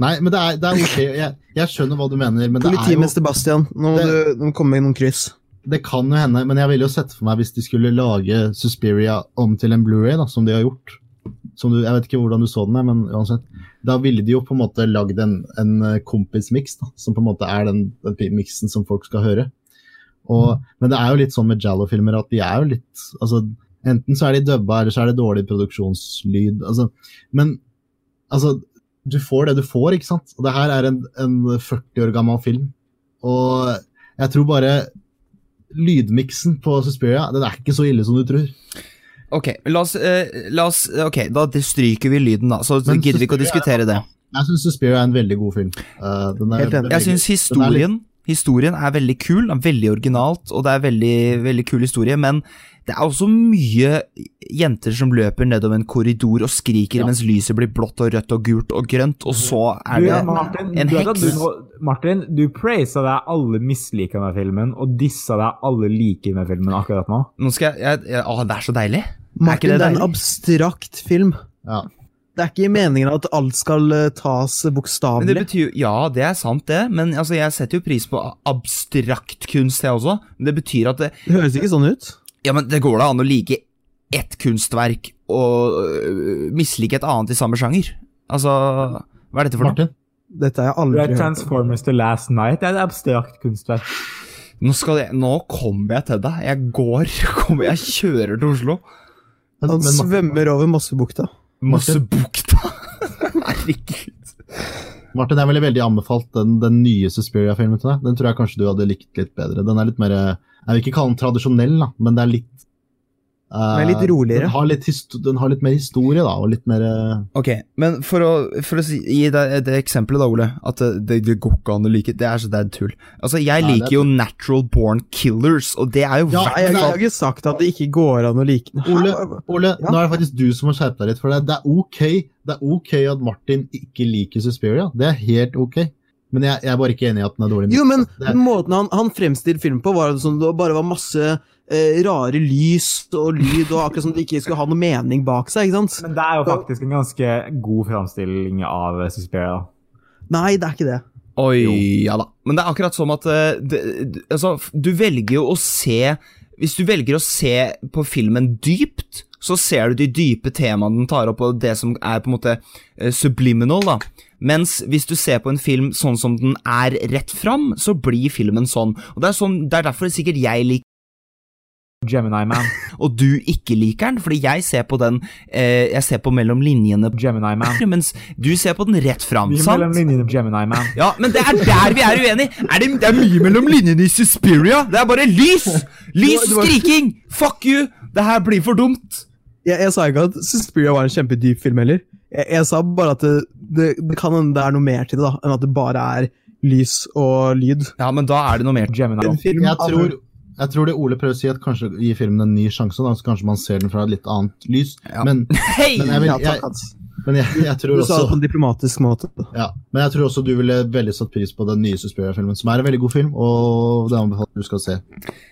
Nei, men det er, det er ok. Jeg, jeg skjønner hva du mener, men er Politimester Bastian, nå må Det- du komme med noen kryss. Det kan jo hende, men jeg ville jo sett for meg hvis de skulle lage Suspiria om til en Blu-ray, da, som de har gjort. Som du, jeg vet ikke hvordan du så den, men uansett. Da ville de jo på en måte lagd en, en eh, kompismiks, da, som på en måte er den, den miksen som folk skal høre. Og, men det er jo litt sånn med Jallo-filmer at de er jo litt altså, Enten så er de dubba, eller så er det dårlig produksjonslyd. Altså, men altså, du får det du får, ikke sant? Og det her er en, en 40 år gammel film. Og jeg tror bare lydmiksen på Suspiria den er ikke så ille som du tror. Ok, la oss, eh, la oss Ok, da stryker vi lyden, da. Så Men gidder vi ikke å er- diskutere det. Jeg syns Suspiria er en veldig god film. Uh, den er Helt enig. Jeg syns historien Historien er veldig kul, den er veldig originalt, og det er veldig, veldig kul historie, men det er også mye jenter som løper nedover en korridor og skriker Ja. mens lyset blir blått og rødt og gult og grønt, og så er Du, det ja, Martin, en heks. Du, Martin, du praisa deg alle mislika med filmen, og dissa deg alle liker med filmen akkurat nå. Nå skal jeg, jeg, jeg Å, det er så deilig. Martin, det det er en abstrakt film. Ja. Det er ikke meningen at alt skal eh, tas Men det bokstavelig. betyr, ja, det er sant, det, men altså, jeg setter jo pris på abstrakt kunst, jeg også. Men det betyr at det, Det høres ikke sånn ut. Ja, men det går da an å like ett kunstverk og øh, mislike et annet i samme sjanger. Altså Hva er dette for noe? Martin? Dette har jeg aldri hørt. Transformers The Last Night. Det er et abstrakt kunstverk. Nå, skal jeg, nå kommer jeg til deg. Jeg går kommer, Jeg kjører til Oslo. Men, Han men Martin, svømmer over Mossebukta. Mossebukta. Herregud. Martin, jeg ville veldig anbefalt den, den nye Suspiria-filmen til deg. Den tror jeg kanskje du hadde likt litt bedre. Den er litt mer Jeg vil ikke kalle den tradisjonell, da, men det er litt eh, Den er litt roligere. Den har litt, den har litt mer historie, da, og litt mer eh, Ok, men for å, for å si, gi deg det eksempelet, da, Ole. At det, det, går ikke an å like Det er så det er tull. Altså, jeg Nei, er liker jo Natural Born Killers, og det er jo Ja, jeg, jeg har ikke sagt at det ikke går an å like den. Ole, Ole Ja. nå er det faktisk du som må skjerpe deg litt. For det, det, er ok, det er ok at Martin ikke liker Suspiria. Det er helt ok. Men jeg, jeg er bare ikke enig i at den er dårlig. Jo, men er- måten han, han fremstilte filmen på, var sånn, det bare var masse eh, rare lys og lyd, og akkurat som det ikke skulle ha noe mening bak seg. ikke sant? Men det er jo faktisk en ganske god framstilling av Suspiria. Nei, det er ikke det. Oi, ja da. Men det er akkurat som at eh, det, det- altså, du velger jo å se Hvis du velger å se på filmen dypt, så ser du de dype temaene den tar opp, og det som er på en måte eh, subliminal, da. Mens hvis du ser på en film sånn som den er rett fram, så blir filmen sånn. Og det er, sånn, det er derfor sikkert jeg liker Gemini Man. og du ikke liker den, fordi jeg ser på den eh, Jeg ser på mellom linjene, Gemini Man. mens du ser på den rett fram, mye sant? mellom linjene Gemini Man. Ja, men det er der vi er uenige! Er det, det er mye mellom linjene i Suspiria! Det er bare lys! Lys skriking! Fuck you! Det her blir for dumt! Jeg, jeg sa ikke at Suspiria var en kjempedyp film heller. Jeg, jeg sa bare at det, det, det kan hende det er noe mer til det, da, enn at det bare er lys og lyd. Ja, men da er det noe mer. Gemini En Jeg tror, jeg tror det Ole prøver å si, at kanskje gi filmen en ny sjanse, da, så kanskje man ser den fra et litt annet lys. Ja. Men, hey! men, jeg, vil, jeg, men jeg, jeg, Du sa det på en diplomatisk måte. ja, men jeg tror også du ville veldig satt pris på den nye Suspiria-filmen, som er en veldig god film, og det anbefaler du skal se.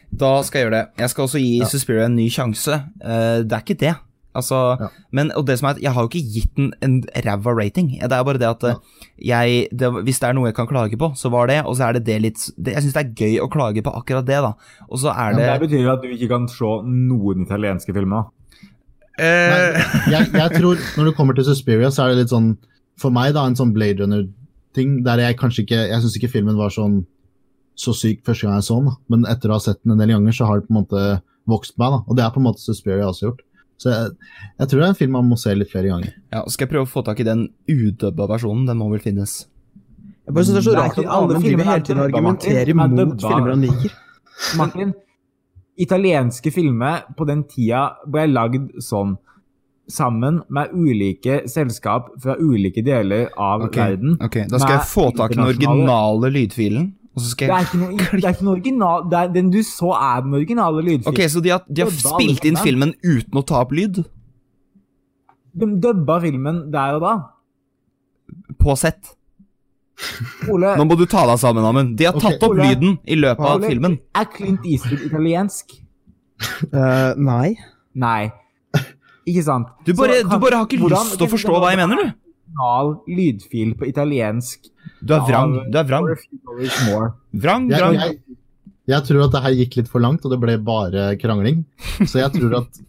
Da skal jeg gjøre det. Jeg skal også gi Ja. Suspiria en ny sjanse. Uh, det er ikke det. Altså, Ja. men, og det som er at Jeg har jo ikke gitt den en ræva rating. Det er bare det at ja. jeg, det, Hvis det er noe jeg kan klage på, så var det. Og så er det det litt det, Jeg syns det er gøy å klage på akkurat det, da. Og så er det det betyr jo at du ikke kan se noen italienske filmer. eh, jeg, jeg tror Når det kommer til Suspiria, så er det litt sånn For meg, da, en sånn Blade Runner-ting der jeg kanskje ikke Jeg syns ikke filmen var sånn så syk første gang jeg så den, men etter å ha sett den en del ganger, så har det på en måte vokst på meg. da. Og det er på en måte Suspiria også gjort. Så jeg, jeg tror det er en film man må se litt flere ganger. Ja, Skal jeg prøve å få tak i den udubba versjonen? Den må vel finnes? Jeg bare synes det er så rart at alle filmer er hele tiden og argumenterer er mot filmer han liker. Martin, italienske filmer på den tida ble lagd sånn sammen med ulike selskap fra ulike deler av okay. verden. ok, Da skal jeg få tak i den originale lydfilen, Og så Det er ikke noe, det er ikke noe original. Det er, den du så, er den originale lydfilmen. Ok, så de har, de har spilt inn filmen uten å ta opp lyd? De dubba filmen der og da. På sett? Ole, Nå må du ta deg sammen, Amund. De har Ok, tatt opp Ole. lyden i løpet av Ole, filmen. Er Clint Eastwood italiensk? Eh, nei. Nei. Ikke sant? Du bare, Så du bare har ikke hvordan- lyst til å forstå hva jeg mener, du. Original lydfil på italiensk. Du er vrang. Du er vrang. More. Vrang, Jeg, jeg, jeg tror at det her gikk litt for langt, og det ble bare krangling. Så jeg tror at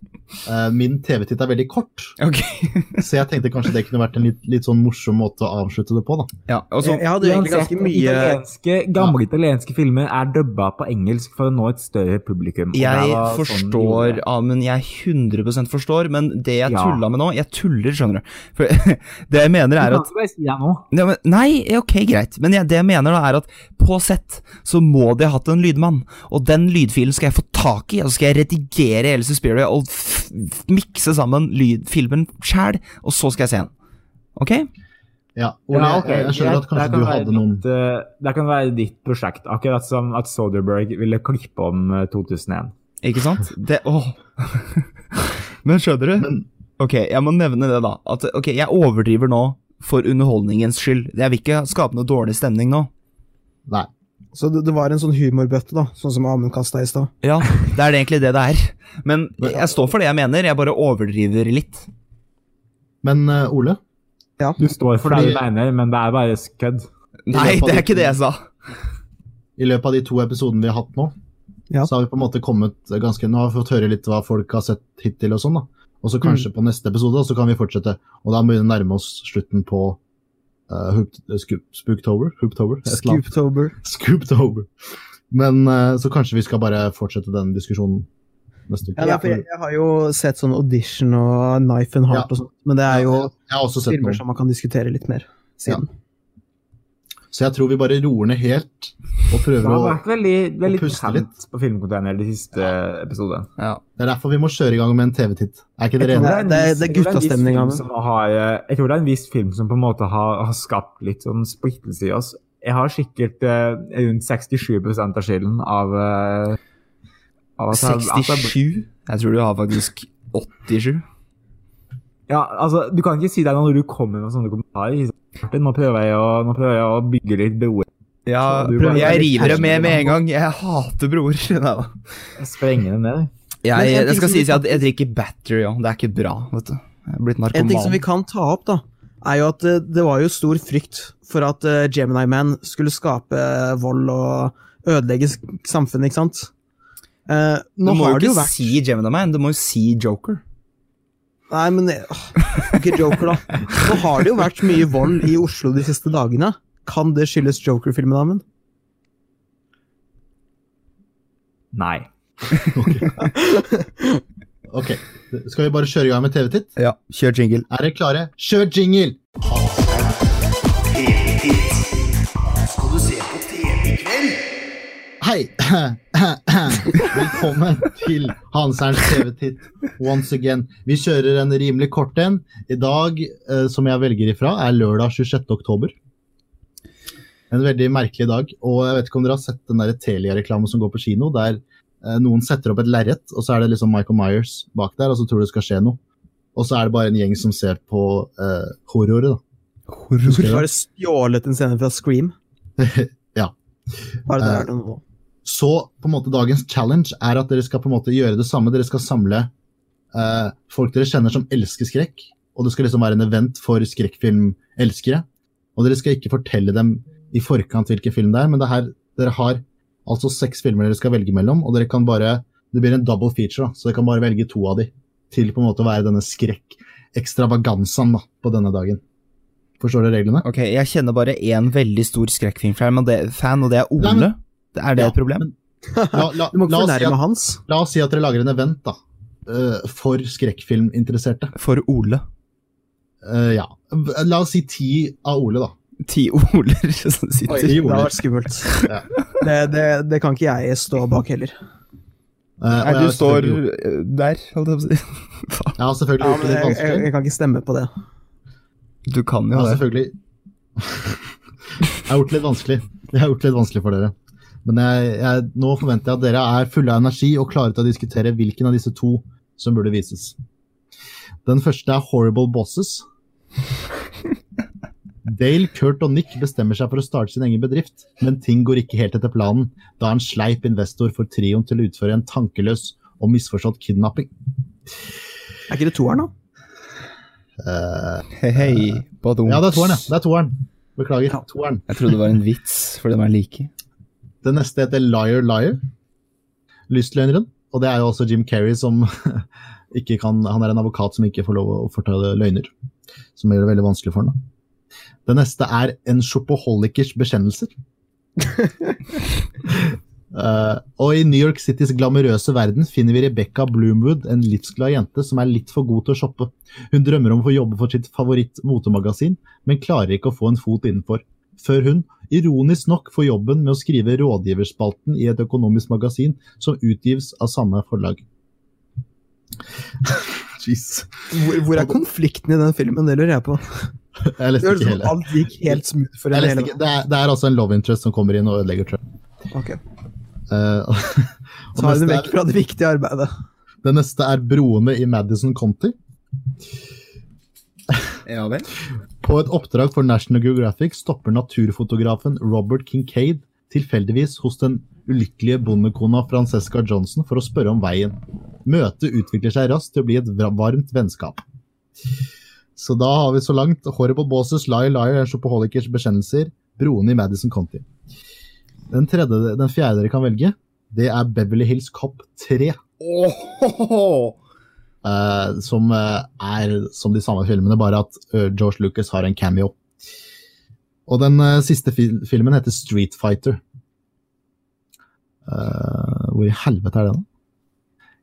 min TV-titt er veldig kort. okay. Så jeg tenkte kanskje det kunne vært en litt, litt sånn morsom måte å avslutte det på, da. Ja, også, Jeg, jeg hadde egentlig ganske mye italienske, gamle italienske filmer er dubba på engelsk for å nå et større publikum. Jeg forstår, sånn forstår. Amund. Jeg 100% forstår, men det jeg Ja. tulla med nå Jeg tuller, skjønner du. For det jeg mener Du er kan at ikke bare si det nå. Ja, men, Nei, ok, greit. Men jeg, det jeg mener da er at på sett så må de ha hatt en lydmann. Og den lydfilen skal jeg få tak i, og så skal jeg redigere Elsie Suspiria og mikse sammen lydfilmen sjæl, og så skal jeg se den. Ok? Ja, Ole, Ja, ok, jeg, skjønner at kanskje kan du hadde noen ditt, eh, Det kan være ditt prosjekt, akkurat som at Soderberg ville klippe om eh, 2001. Ikke sant? Det Åh. Men skjønner du? Men- Ok, jeg må nevne det, da. At ok, jeg overdriver nå for underholdningens skyld. Jeg vil ikke skape noe dårlig stemning nå. Nei. Så det, det var en sånn humorbøtte, da, sånn som Amund kasta i stad. Ja, det er egentlig det det er. Men jeg står for det jeg mener, jeg bare overdriver litt. Men uh, Ole, Du står for det du mener, men det er bare kødd. Nei, det er ikke det jeg sa. i løpet av de to episodene vi har hatt nå, Ja. så har vi på en måte kommet ganske Nå har vi fått høre litt hva folk har sett hittil og sånn, da. Og så Mm. kanskje på neste episode, så kan vi fortsette. Og da må vi nærme oss slutten på uh, hoop, uh, Scoop, Spooktober? Hooptober? Scooptober. Scooptober. Men uh, så kanskje vi skal bare fortsette den diskusjonen neste uke. Ja, for jeg, jeg har jo sett sånn Audition og Knife and Heart Ja. og sånt, men det er jo sett filmer som man kan diskutere litt mer siden. Så jeg tror vi bare roer ned helt og Det prøver har å vært veldig, veldig puste tent på Filmcontainer de siste episodene. Ja. Det er derfor vi må kjøre i gang med en TV-titt. Er ikke dere enige? det er- det er- guttastemninga. jeg tror det. eh, Jeg tror det er en viss film som på en måte har, har skapt litt sånn splittelse i oss. Jeg har sikkert eh, rundt 67 av skylden av, eh, av at jeg- at jeg- 67? Jeg tror du har faktisk 87. Ja, altså, du kan ikke si det når du kommer med sånne kommentarer. Martin, Nå prøver jeg å, nå prøver jeg å bygge litt broer. Ja, jeg river det med med en gang. Jeg hater broer. Nei da. Sprenge dem ned. Jeg, Men det skal sies at jeg drikker battery òg. Det er ikke bra, vet du. Jeg er blitt narkoman. En ting som vi kan ta opp, da, er jo at eh, det var jo stor frykt for at eh, Gemini Man skulle skape eh, vold og ødelegge samfunnet, ikke sant? Eh, Du nå må har jo det jo ikke vært si Gemini Man, du må jo si Joker. Nei, men åh, Ikke Joker, da. Nå har det jo vært mye vold i Oslo de siste dagene. Kan det skyldes Joker-filmen, Amund? Nei. Ok, skal vi bare kjøre i gang med TV-titt? Ja, kjør jingle. Er dere klare? Kjør jingle! Hei! Velkommen til Hanserns TV-titt once again. Vi kjører en rimelig kort en. I dag, eh, som jeg velger ifra, er lørdag 26. oktober. En veldig merkelig dag. Og jeg vet ikke om dere har sett den Telia-reklamen som går på kino, der eh, noen setter opp et lerret, og så er det liksom Michael Myers bak der, og så tror du det skal skje noe. Og så er det bare en gjeng som ser på uh, horroret, da. Horror? Har det stjålet en scene fra Scream. Ja. Bare det der, er det nå. Så på en måte dagens challenge er at dere skal på en måte gjøre det samme. Dere skal samle eh, folk dere kjenner som elsker skrekk, og det skal liksom være en event for skrekkfilmelskere. Og dere skal ikke fortelle dem i forkant hvilken film det er, men det her, dere har altså seks filmer dere skal velge mellom, og dere kan bare Det blir en double feature, da, så dere kan bare velge to av de til på en måte å være denne skrekk-ekstravaganzaen da, på denne dagen. Forstår dere reglene? Ok, jeg kjenner bare én veldig stor skrekkfilmfan, og det, fan, og det er Nei, men- er det Ja, et problem? men- La, la, Du må ikke fornærme oss si at, hans. la oss si at dere lager en event da, eh, for skrekkfilminteresserte. For Ole. Uh, ja. La oss si ti av Ole, da. Ti Oler som sitter. Oi, det har vært skummelt. Ja. Det, det, det kan ikke jeg stå bak heller. Uh, Nei, du står der, holdt jeg på å si. Har selvfølgelig Ja, jeg, jeg, vanskelig. jeg kan ikke stemme på det. Du kan jo ja, det. selvfølgelig Jeg har gjort det litt vanskelig Jeg har gjort det litt vanskelig for dere. Men jeg, jeg, nå forventer jeg at dere er fulle av energi og klare til å diskutere hvilken av disse to som burde vises. Den første er Horrible Bosses. Dale, Kurt og Nick bestemmer seg for å starte sin egen bedrift, men ting går ikke helt etter planen, da en sleip investor får trioen til å utføre en tankeløs og misforstått kidnapping. Er ikke det toeren, da? Uh, Hei, hei, badum. ja, det er toeren, ja. Det er toeren. Beklager. Toeren. Jeg trodde det var en vits, for de er like. Det neste heter Liar Liar. Lystløgneren. Og det er jo også Jim Carrey som ikke kan Han er en advokat som ikke får lov å fortelle løgner. Som gjør det veldig vanskelig for ham. Det neste er En shopoholikers bekjennelser. uh, og i New York Citys glamorøse verden finner vi Rebecca Bloomwood, en livsglad jente som er litt for god til å shoppe. Hun drømmer om å få jobbe for sitt favoritt-motemagasin, men klarer ikke å få en fot innenfor. Før hun, ironisk nok, får jobben med å skrive rådgiverspalten i et økonomisk magasin som utgives av samme forlag. Jeez. Hvor, hvor er konflikten i den filmen? Det lurer jeg på. Jeg leste ikke hele. alt gikk helt smooth for henne hele. Det, er, det er altså en love interest som kommer inn og ødelegger, Trump. Okay. Ok. Eh, og Ta henne neste vekk fra det viktige arbeidet. det neste er broene i Madison County. Ja vel. På et oppdrag for National Geographic stopper naturfotografen Robert Kincaid tilfeldigvis hos den ulykkelige bondekona Francesca Johnson for å spørre om veien. Møtet utvikler seg raskt til å bli et varmt vennskap. Så da har vi så langt håret Horrible Bosses, Liar Liar, Shopoholikers bekjennelser, broene i Madison County. Den, tredje, den fjerde dere kan velge, det er Beverly Hills Cop 3. Åh, eh, som uh, er som de samme filmene, bare at uh, George Lucas har en cameo. Og den siste fil filmen heter Street Fighter. Eh, hvor i helvete er det, da?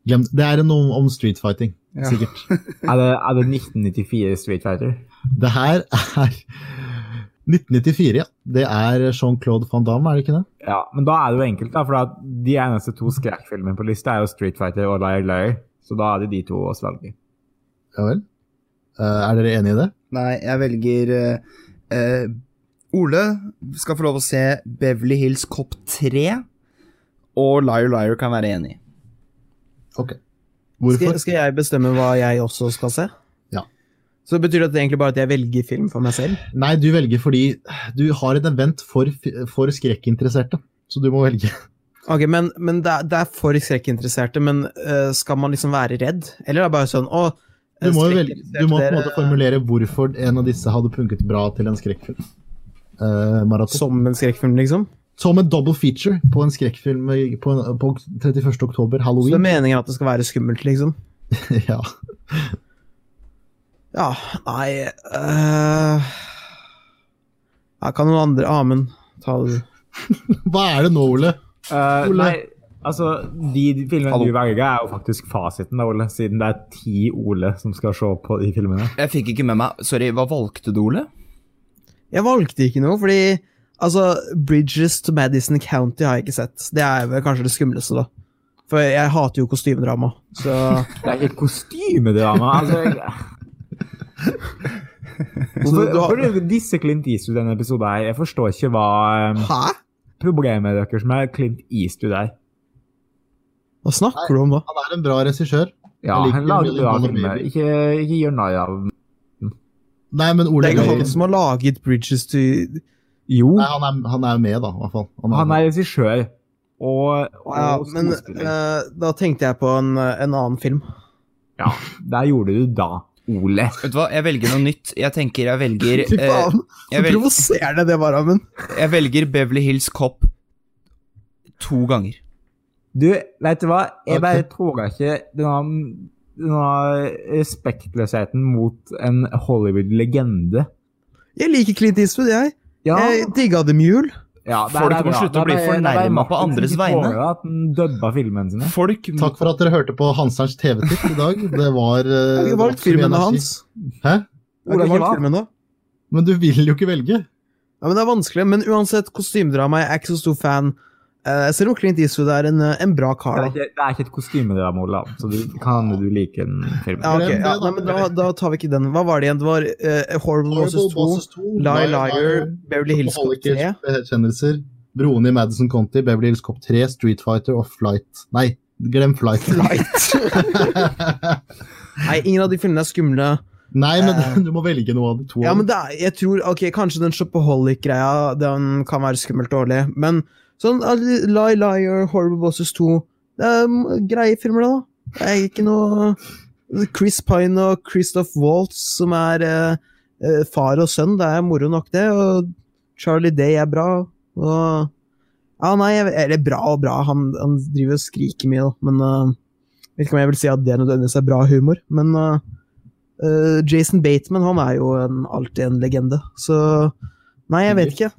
Glem, det er noe om street fighting, Ja. sikkert. Er det, er det 1994 Street Fighter? Det her er 1994, ja. Det er Jean-Claude van Damme, er det ikke det? Ja, men da er det jo enkelt, da, for de eneste to skrekkfilmene på lista er jo Street Fighter og Liar Liar, så da er det de to å svelge. Ja vel. Eh, er dere enig i det? Nei, jeg velger eh, eh, Ole skal få lov å se Beverly Hills Cop 3, og Liar Liar kan være enig. Ok. Hvorfor? skal jeg bestemme hva jeg også skal se? Ja. Så betyr det at det egentlig bare at jeg velger film for meg selv? Nei, du velger fordi du har et event for, for skrekkinteresserte, så du må velge. Ok, Men, men det, er, det er for skrekkinteresserte, men uh, skal man liksom være redd? Eller er det bare sånn å Du må, velge, du må på en måte formulere hvorfor en av disse hadde funket bra til en skrekkfilm. Uh. Som en skrekkfilm, liksom? Som en double feature på en skrekkfilm på, en- på 31. oktober, halloween. Så det er meningen at det skal være skummelt, liksom? ja. Ja, nei uh... Kan noen andre Amund ta det? Hva er det nå, Ole? Eh, Ole? nei, altså, de filmene Hallo. du velger, er jo faktisk fasiten, da, Ole, siden det er ti Ole som skal se på de filmene. Jeg fikk ikke med meg Sorry, hva valgte du, Ole? Jeg valgte ikke noe, fordi altså, Bridges to Madison County har jeg ikke sett. Det er vel kanskje det skumleste, da. For jeg hater jo kostymedrama, så Det er ikke kostymedrama. altså... jeg- Hvorfor, du har- hvorfor er disse Clint Eastwood denne episoden her? Jeg forstår ikke hva eh, Hæ? Problemet deres med Clint Eastwood er. Hva snakker du om da? Han er en bra regissør. Ja, han lager bra filmer. Ikke, ikke gjør narr av Nei, men Ole Det er ikke Nei, han som har laget Bridges to Jo, han, er, han er med, da, i hvert fall. han er regissør og, og ja, Men eh, da tenkte jeg på en, en annen film. Ja, der gjorde du da, Ole. Vet du hva, jeg velger noe nytt. Jeg tenker jeg velger Fy eh, faen, jeg, så provoserende det var, Amund. jeg velger Beverly Hills Cop to ganger. Du, vet du hva? Jeg bare bare tror ikke denne, denne respektløsheten mot en Hollywood-legende Jeg liker Clint Eastwood, jeg. Ja, Jeg digga The Mule. Ja, det er- Folk er må bra. slutte å er bli fornærma er på andres vegne. At han dubba filmene sine. Folk Takk for at dere hørte på Hanserns TV-tipp i dag. Det var Jeg uh, har valgt filmene hans. Hæ? Jeg har valgt filmen da. Men du vil jo ikke velge. Ja, men Det er vanskelig, men uansett, kostymedrama jeg er ikke så stor fan. Eh, selv om Clint Eastwood er en, eh, en bra Det kar. er ikke, det er ikke et kostymedrama, Olav, så du kan du like en film. Ja, ok, ja, nei, men da, da tar vi ikke den. Hva var det igjen? Det var uh, Horrible Bosses 2, Lie Liar, Beverly Hills Cop 3. Bekjennelser, i Madison County, Beverly Hills Cop 3, Street Fighter og Flight. Nei, glem Flight. Nei, ingen av de filmene er skumle. Nei, men du må velge noe av de to. Ja, men det er, jeg tror, ok, Kanskje den Shopaholic-greia Den kan være skummelt dårlig, men sånn uh, Lie Liar, Horrible Bosses 2 Det er mm, greie filmer, da. Det er ikke noe Chris Pine og Christoph Waltz som er eh, eh, far og sønn. Det er moro nok, det. Og Charlie Day er bra. Og Ja, nei, eller bra og bra. Han, han driver og skriker mye, da. Men uh, vet ikke om jeg vil si at det nødvendigvis er bra humor. Men eh, Jason Bateman han er jo en, alltid en legende. Så Nei, jeg vet ikke.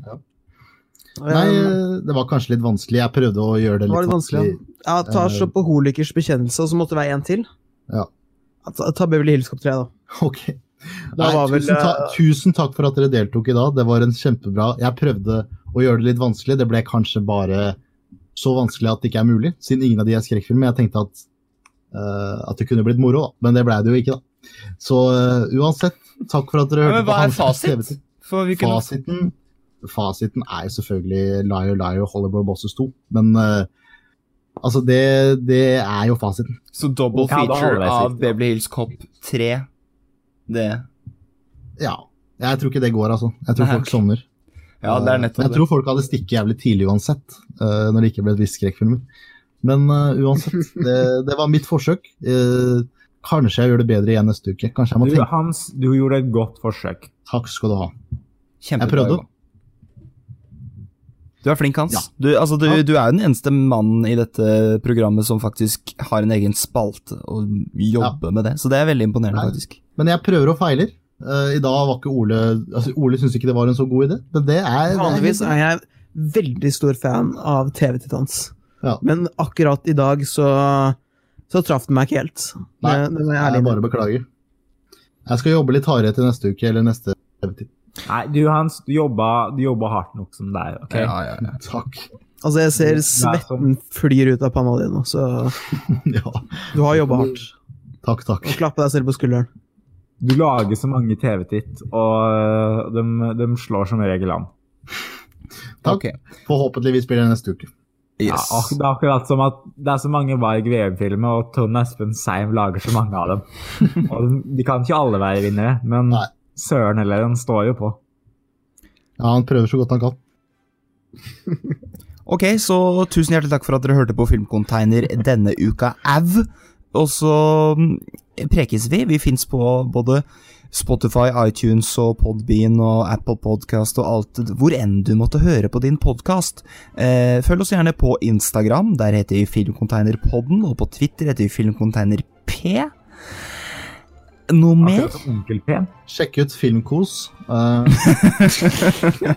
Ja. Nei, Eh, det var kanskje litt vanskelig. Jeg prøvde å gjøre det det litt var litt vanskelig. Ja, ta så på holikers bekjennelse, og så måtte det være en til. Ja. Ta, ta Beverly Hills Cop 3, da. Ok. Nei, var vel, tusen, ta eh, tusen takk for at dere deltok i dag. Det var en kjempebra Jeg prøvde å gjøre det litt vanskelig. Det ble kanskje bare så vanskelig at det ikke er mulig, siden ingen av de er skrekkfilmer. Jeg tenkte at, uh, at det kunne blitt moro, da. men det ble det jo ikke. da. Så uh, uansett, takk for at dere Ja, hørte men hva er fasit? For vi kunne... Fasiten, fasiten er jo selvfølgelig Liar Liar og Hollywood Bosses 2, men uh, altså det, det er jo fasiten. Så double feature ja, av. Beverly Hills Cop 3. Det Ja. Jeg tror ikke det går, altså. Jeg tror Nei, folk okay. sovner. Ja, det er nettopp Jeg det. tror folk hadde stikket jævlig tidlig uansett, uh, når det ikke ble et visst skrekkfilmer. Men uh, uansett, det, det var mitt forsøk. Uh, kanskje jeg gjør det bedre igjen neste uke. Kanskje jeg må Du, tenke Hans, du gjorde et godt forsøk. Takk skal du ha. Kjempebra. Jeg prøvde. Du er flink, Hans. Ja. Du, altså, du, du er den eneste mannen i dette programmet som faktisk har en egen spalte og jobber med det, så det er veldig imponerende, Nei. faktisk. Men jeg prøver og feiler. Uh, I dag var ikke Ole altså Ole syntes ikke det var en så god idé, men det er Vanligvis er jeg veldig stor fan av TV-Titans. Ja. Men akkurat i dag så, så traff den meg ikke helt. Nei, det, det jeg bare beklager. Jeg skal jobbe litt hardere til neste uke eller neste. Nei, du Hans, du jobba, du hardt nok som deg. Okay? ok? Ja, ja, ja. Takk. Altså, jeg ser er svetten flyr ut av panna di nå, så ja, du har jobba hardt. takk, takk. Og klappe deg selv på skulderen. Du lager så mange TV-titt, og de, de slår som regel an. Takk. Okay. Forhåpentligvis blir det neste uke. Yes. Ja, det er akkurat som at det er så mange Varg VM-filmer, og Trond Espen Seim lager så mange av dem. Og de, de kan ikke alle være vinnere, men Nei. Søren heller, han står jo på. Ja, han prøver så godt han kan. Ok, så tusen hjertelig takk for at dere hørte på Filmcontainer denne uka, au. Og så mm, prekes vi. Vi fins på både Spotify, iTunes og Podbean og Apple Podcast og alt, hvor enn du måtte høre på din podkast. Eh, følg oss gjerne på Instagram, der heter vi Filmcontainerpodden, og på Twitter heter vi Filmcontainer P. Noe mer? Onkel P. Sjekk ut Filmkos. Uh, jeg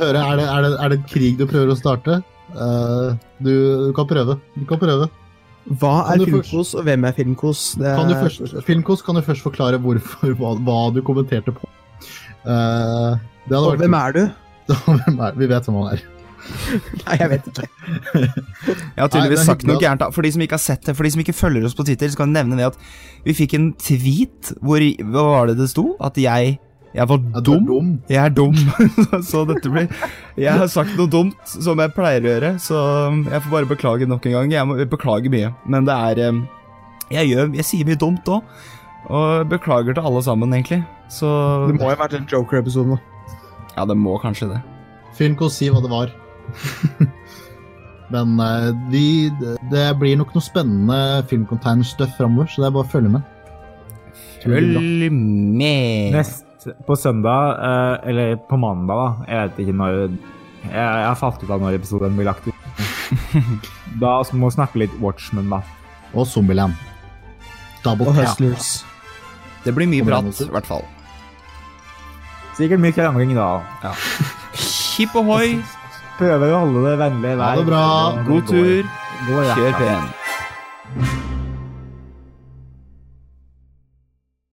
høre, er det, er, det, er det krig du prøver å starte? Uh, du, du kan prøve. Du kan prøve. Hva er Filmkos, og hvem er Filmkos? Det Kan du er- først, Filmkos, kan du først forklare hvorfor, hva, hva du kommenterte på? Uh, det hadde Og vært hvem er du? Hvem er Vi vet hvem han er. Nei, jeg vet ikke. Jeg har tydeligvis Nei, sagt noe gærent. For de som ikke har sett det, for de som ikke følger oss på Twitter, så kan jeg nevne det at vi fikk en tweet hvor Hva var det det sto? At jeg Jeg var Ja, er dum. dum. Jeg er dum. så dette blir Jeg har sagt noe dumt, som jeg pleier å gjøre, så jeg får bare beklage nok en gang. Jeg må beklage mye, men det er eh, Jeg gjør Jeg sier mye dumt òg. Og beklager til alle sammen, egentlig. Så Det må jo ha vært en Joker-episode nå. Ja, det må kanskje det. Filmkos, si hva det var. Men eh, vi, det blir nok noe spennende filmcontainer-stuff framover, så det er bare å følge med. Følg med. Nest på søndag, eh, eller på mandag, da. Jeg vet ikke når Jeg, jeg har falt ut av når episoden blir lagt ut. Da må vi snakke litt Watchmen, da. Og Zombieland. Double Og. Hustlers. Det blir mye prat, i hvert fall. Sikkert mye krangling da. Hipp ohoi, Prøver å holde det vennlig Ha det bra. god tur, kjør pen.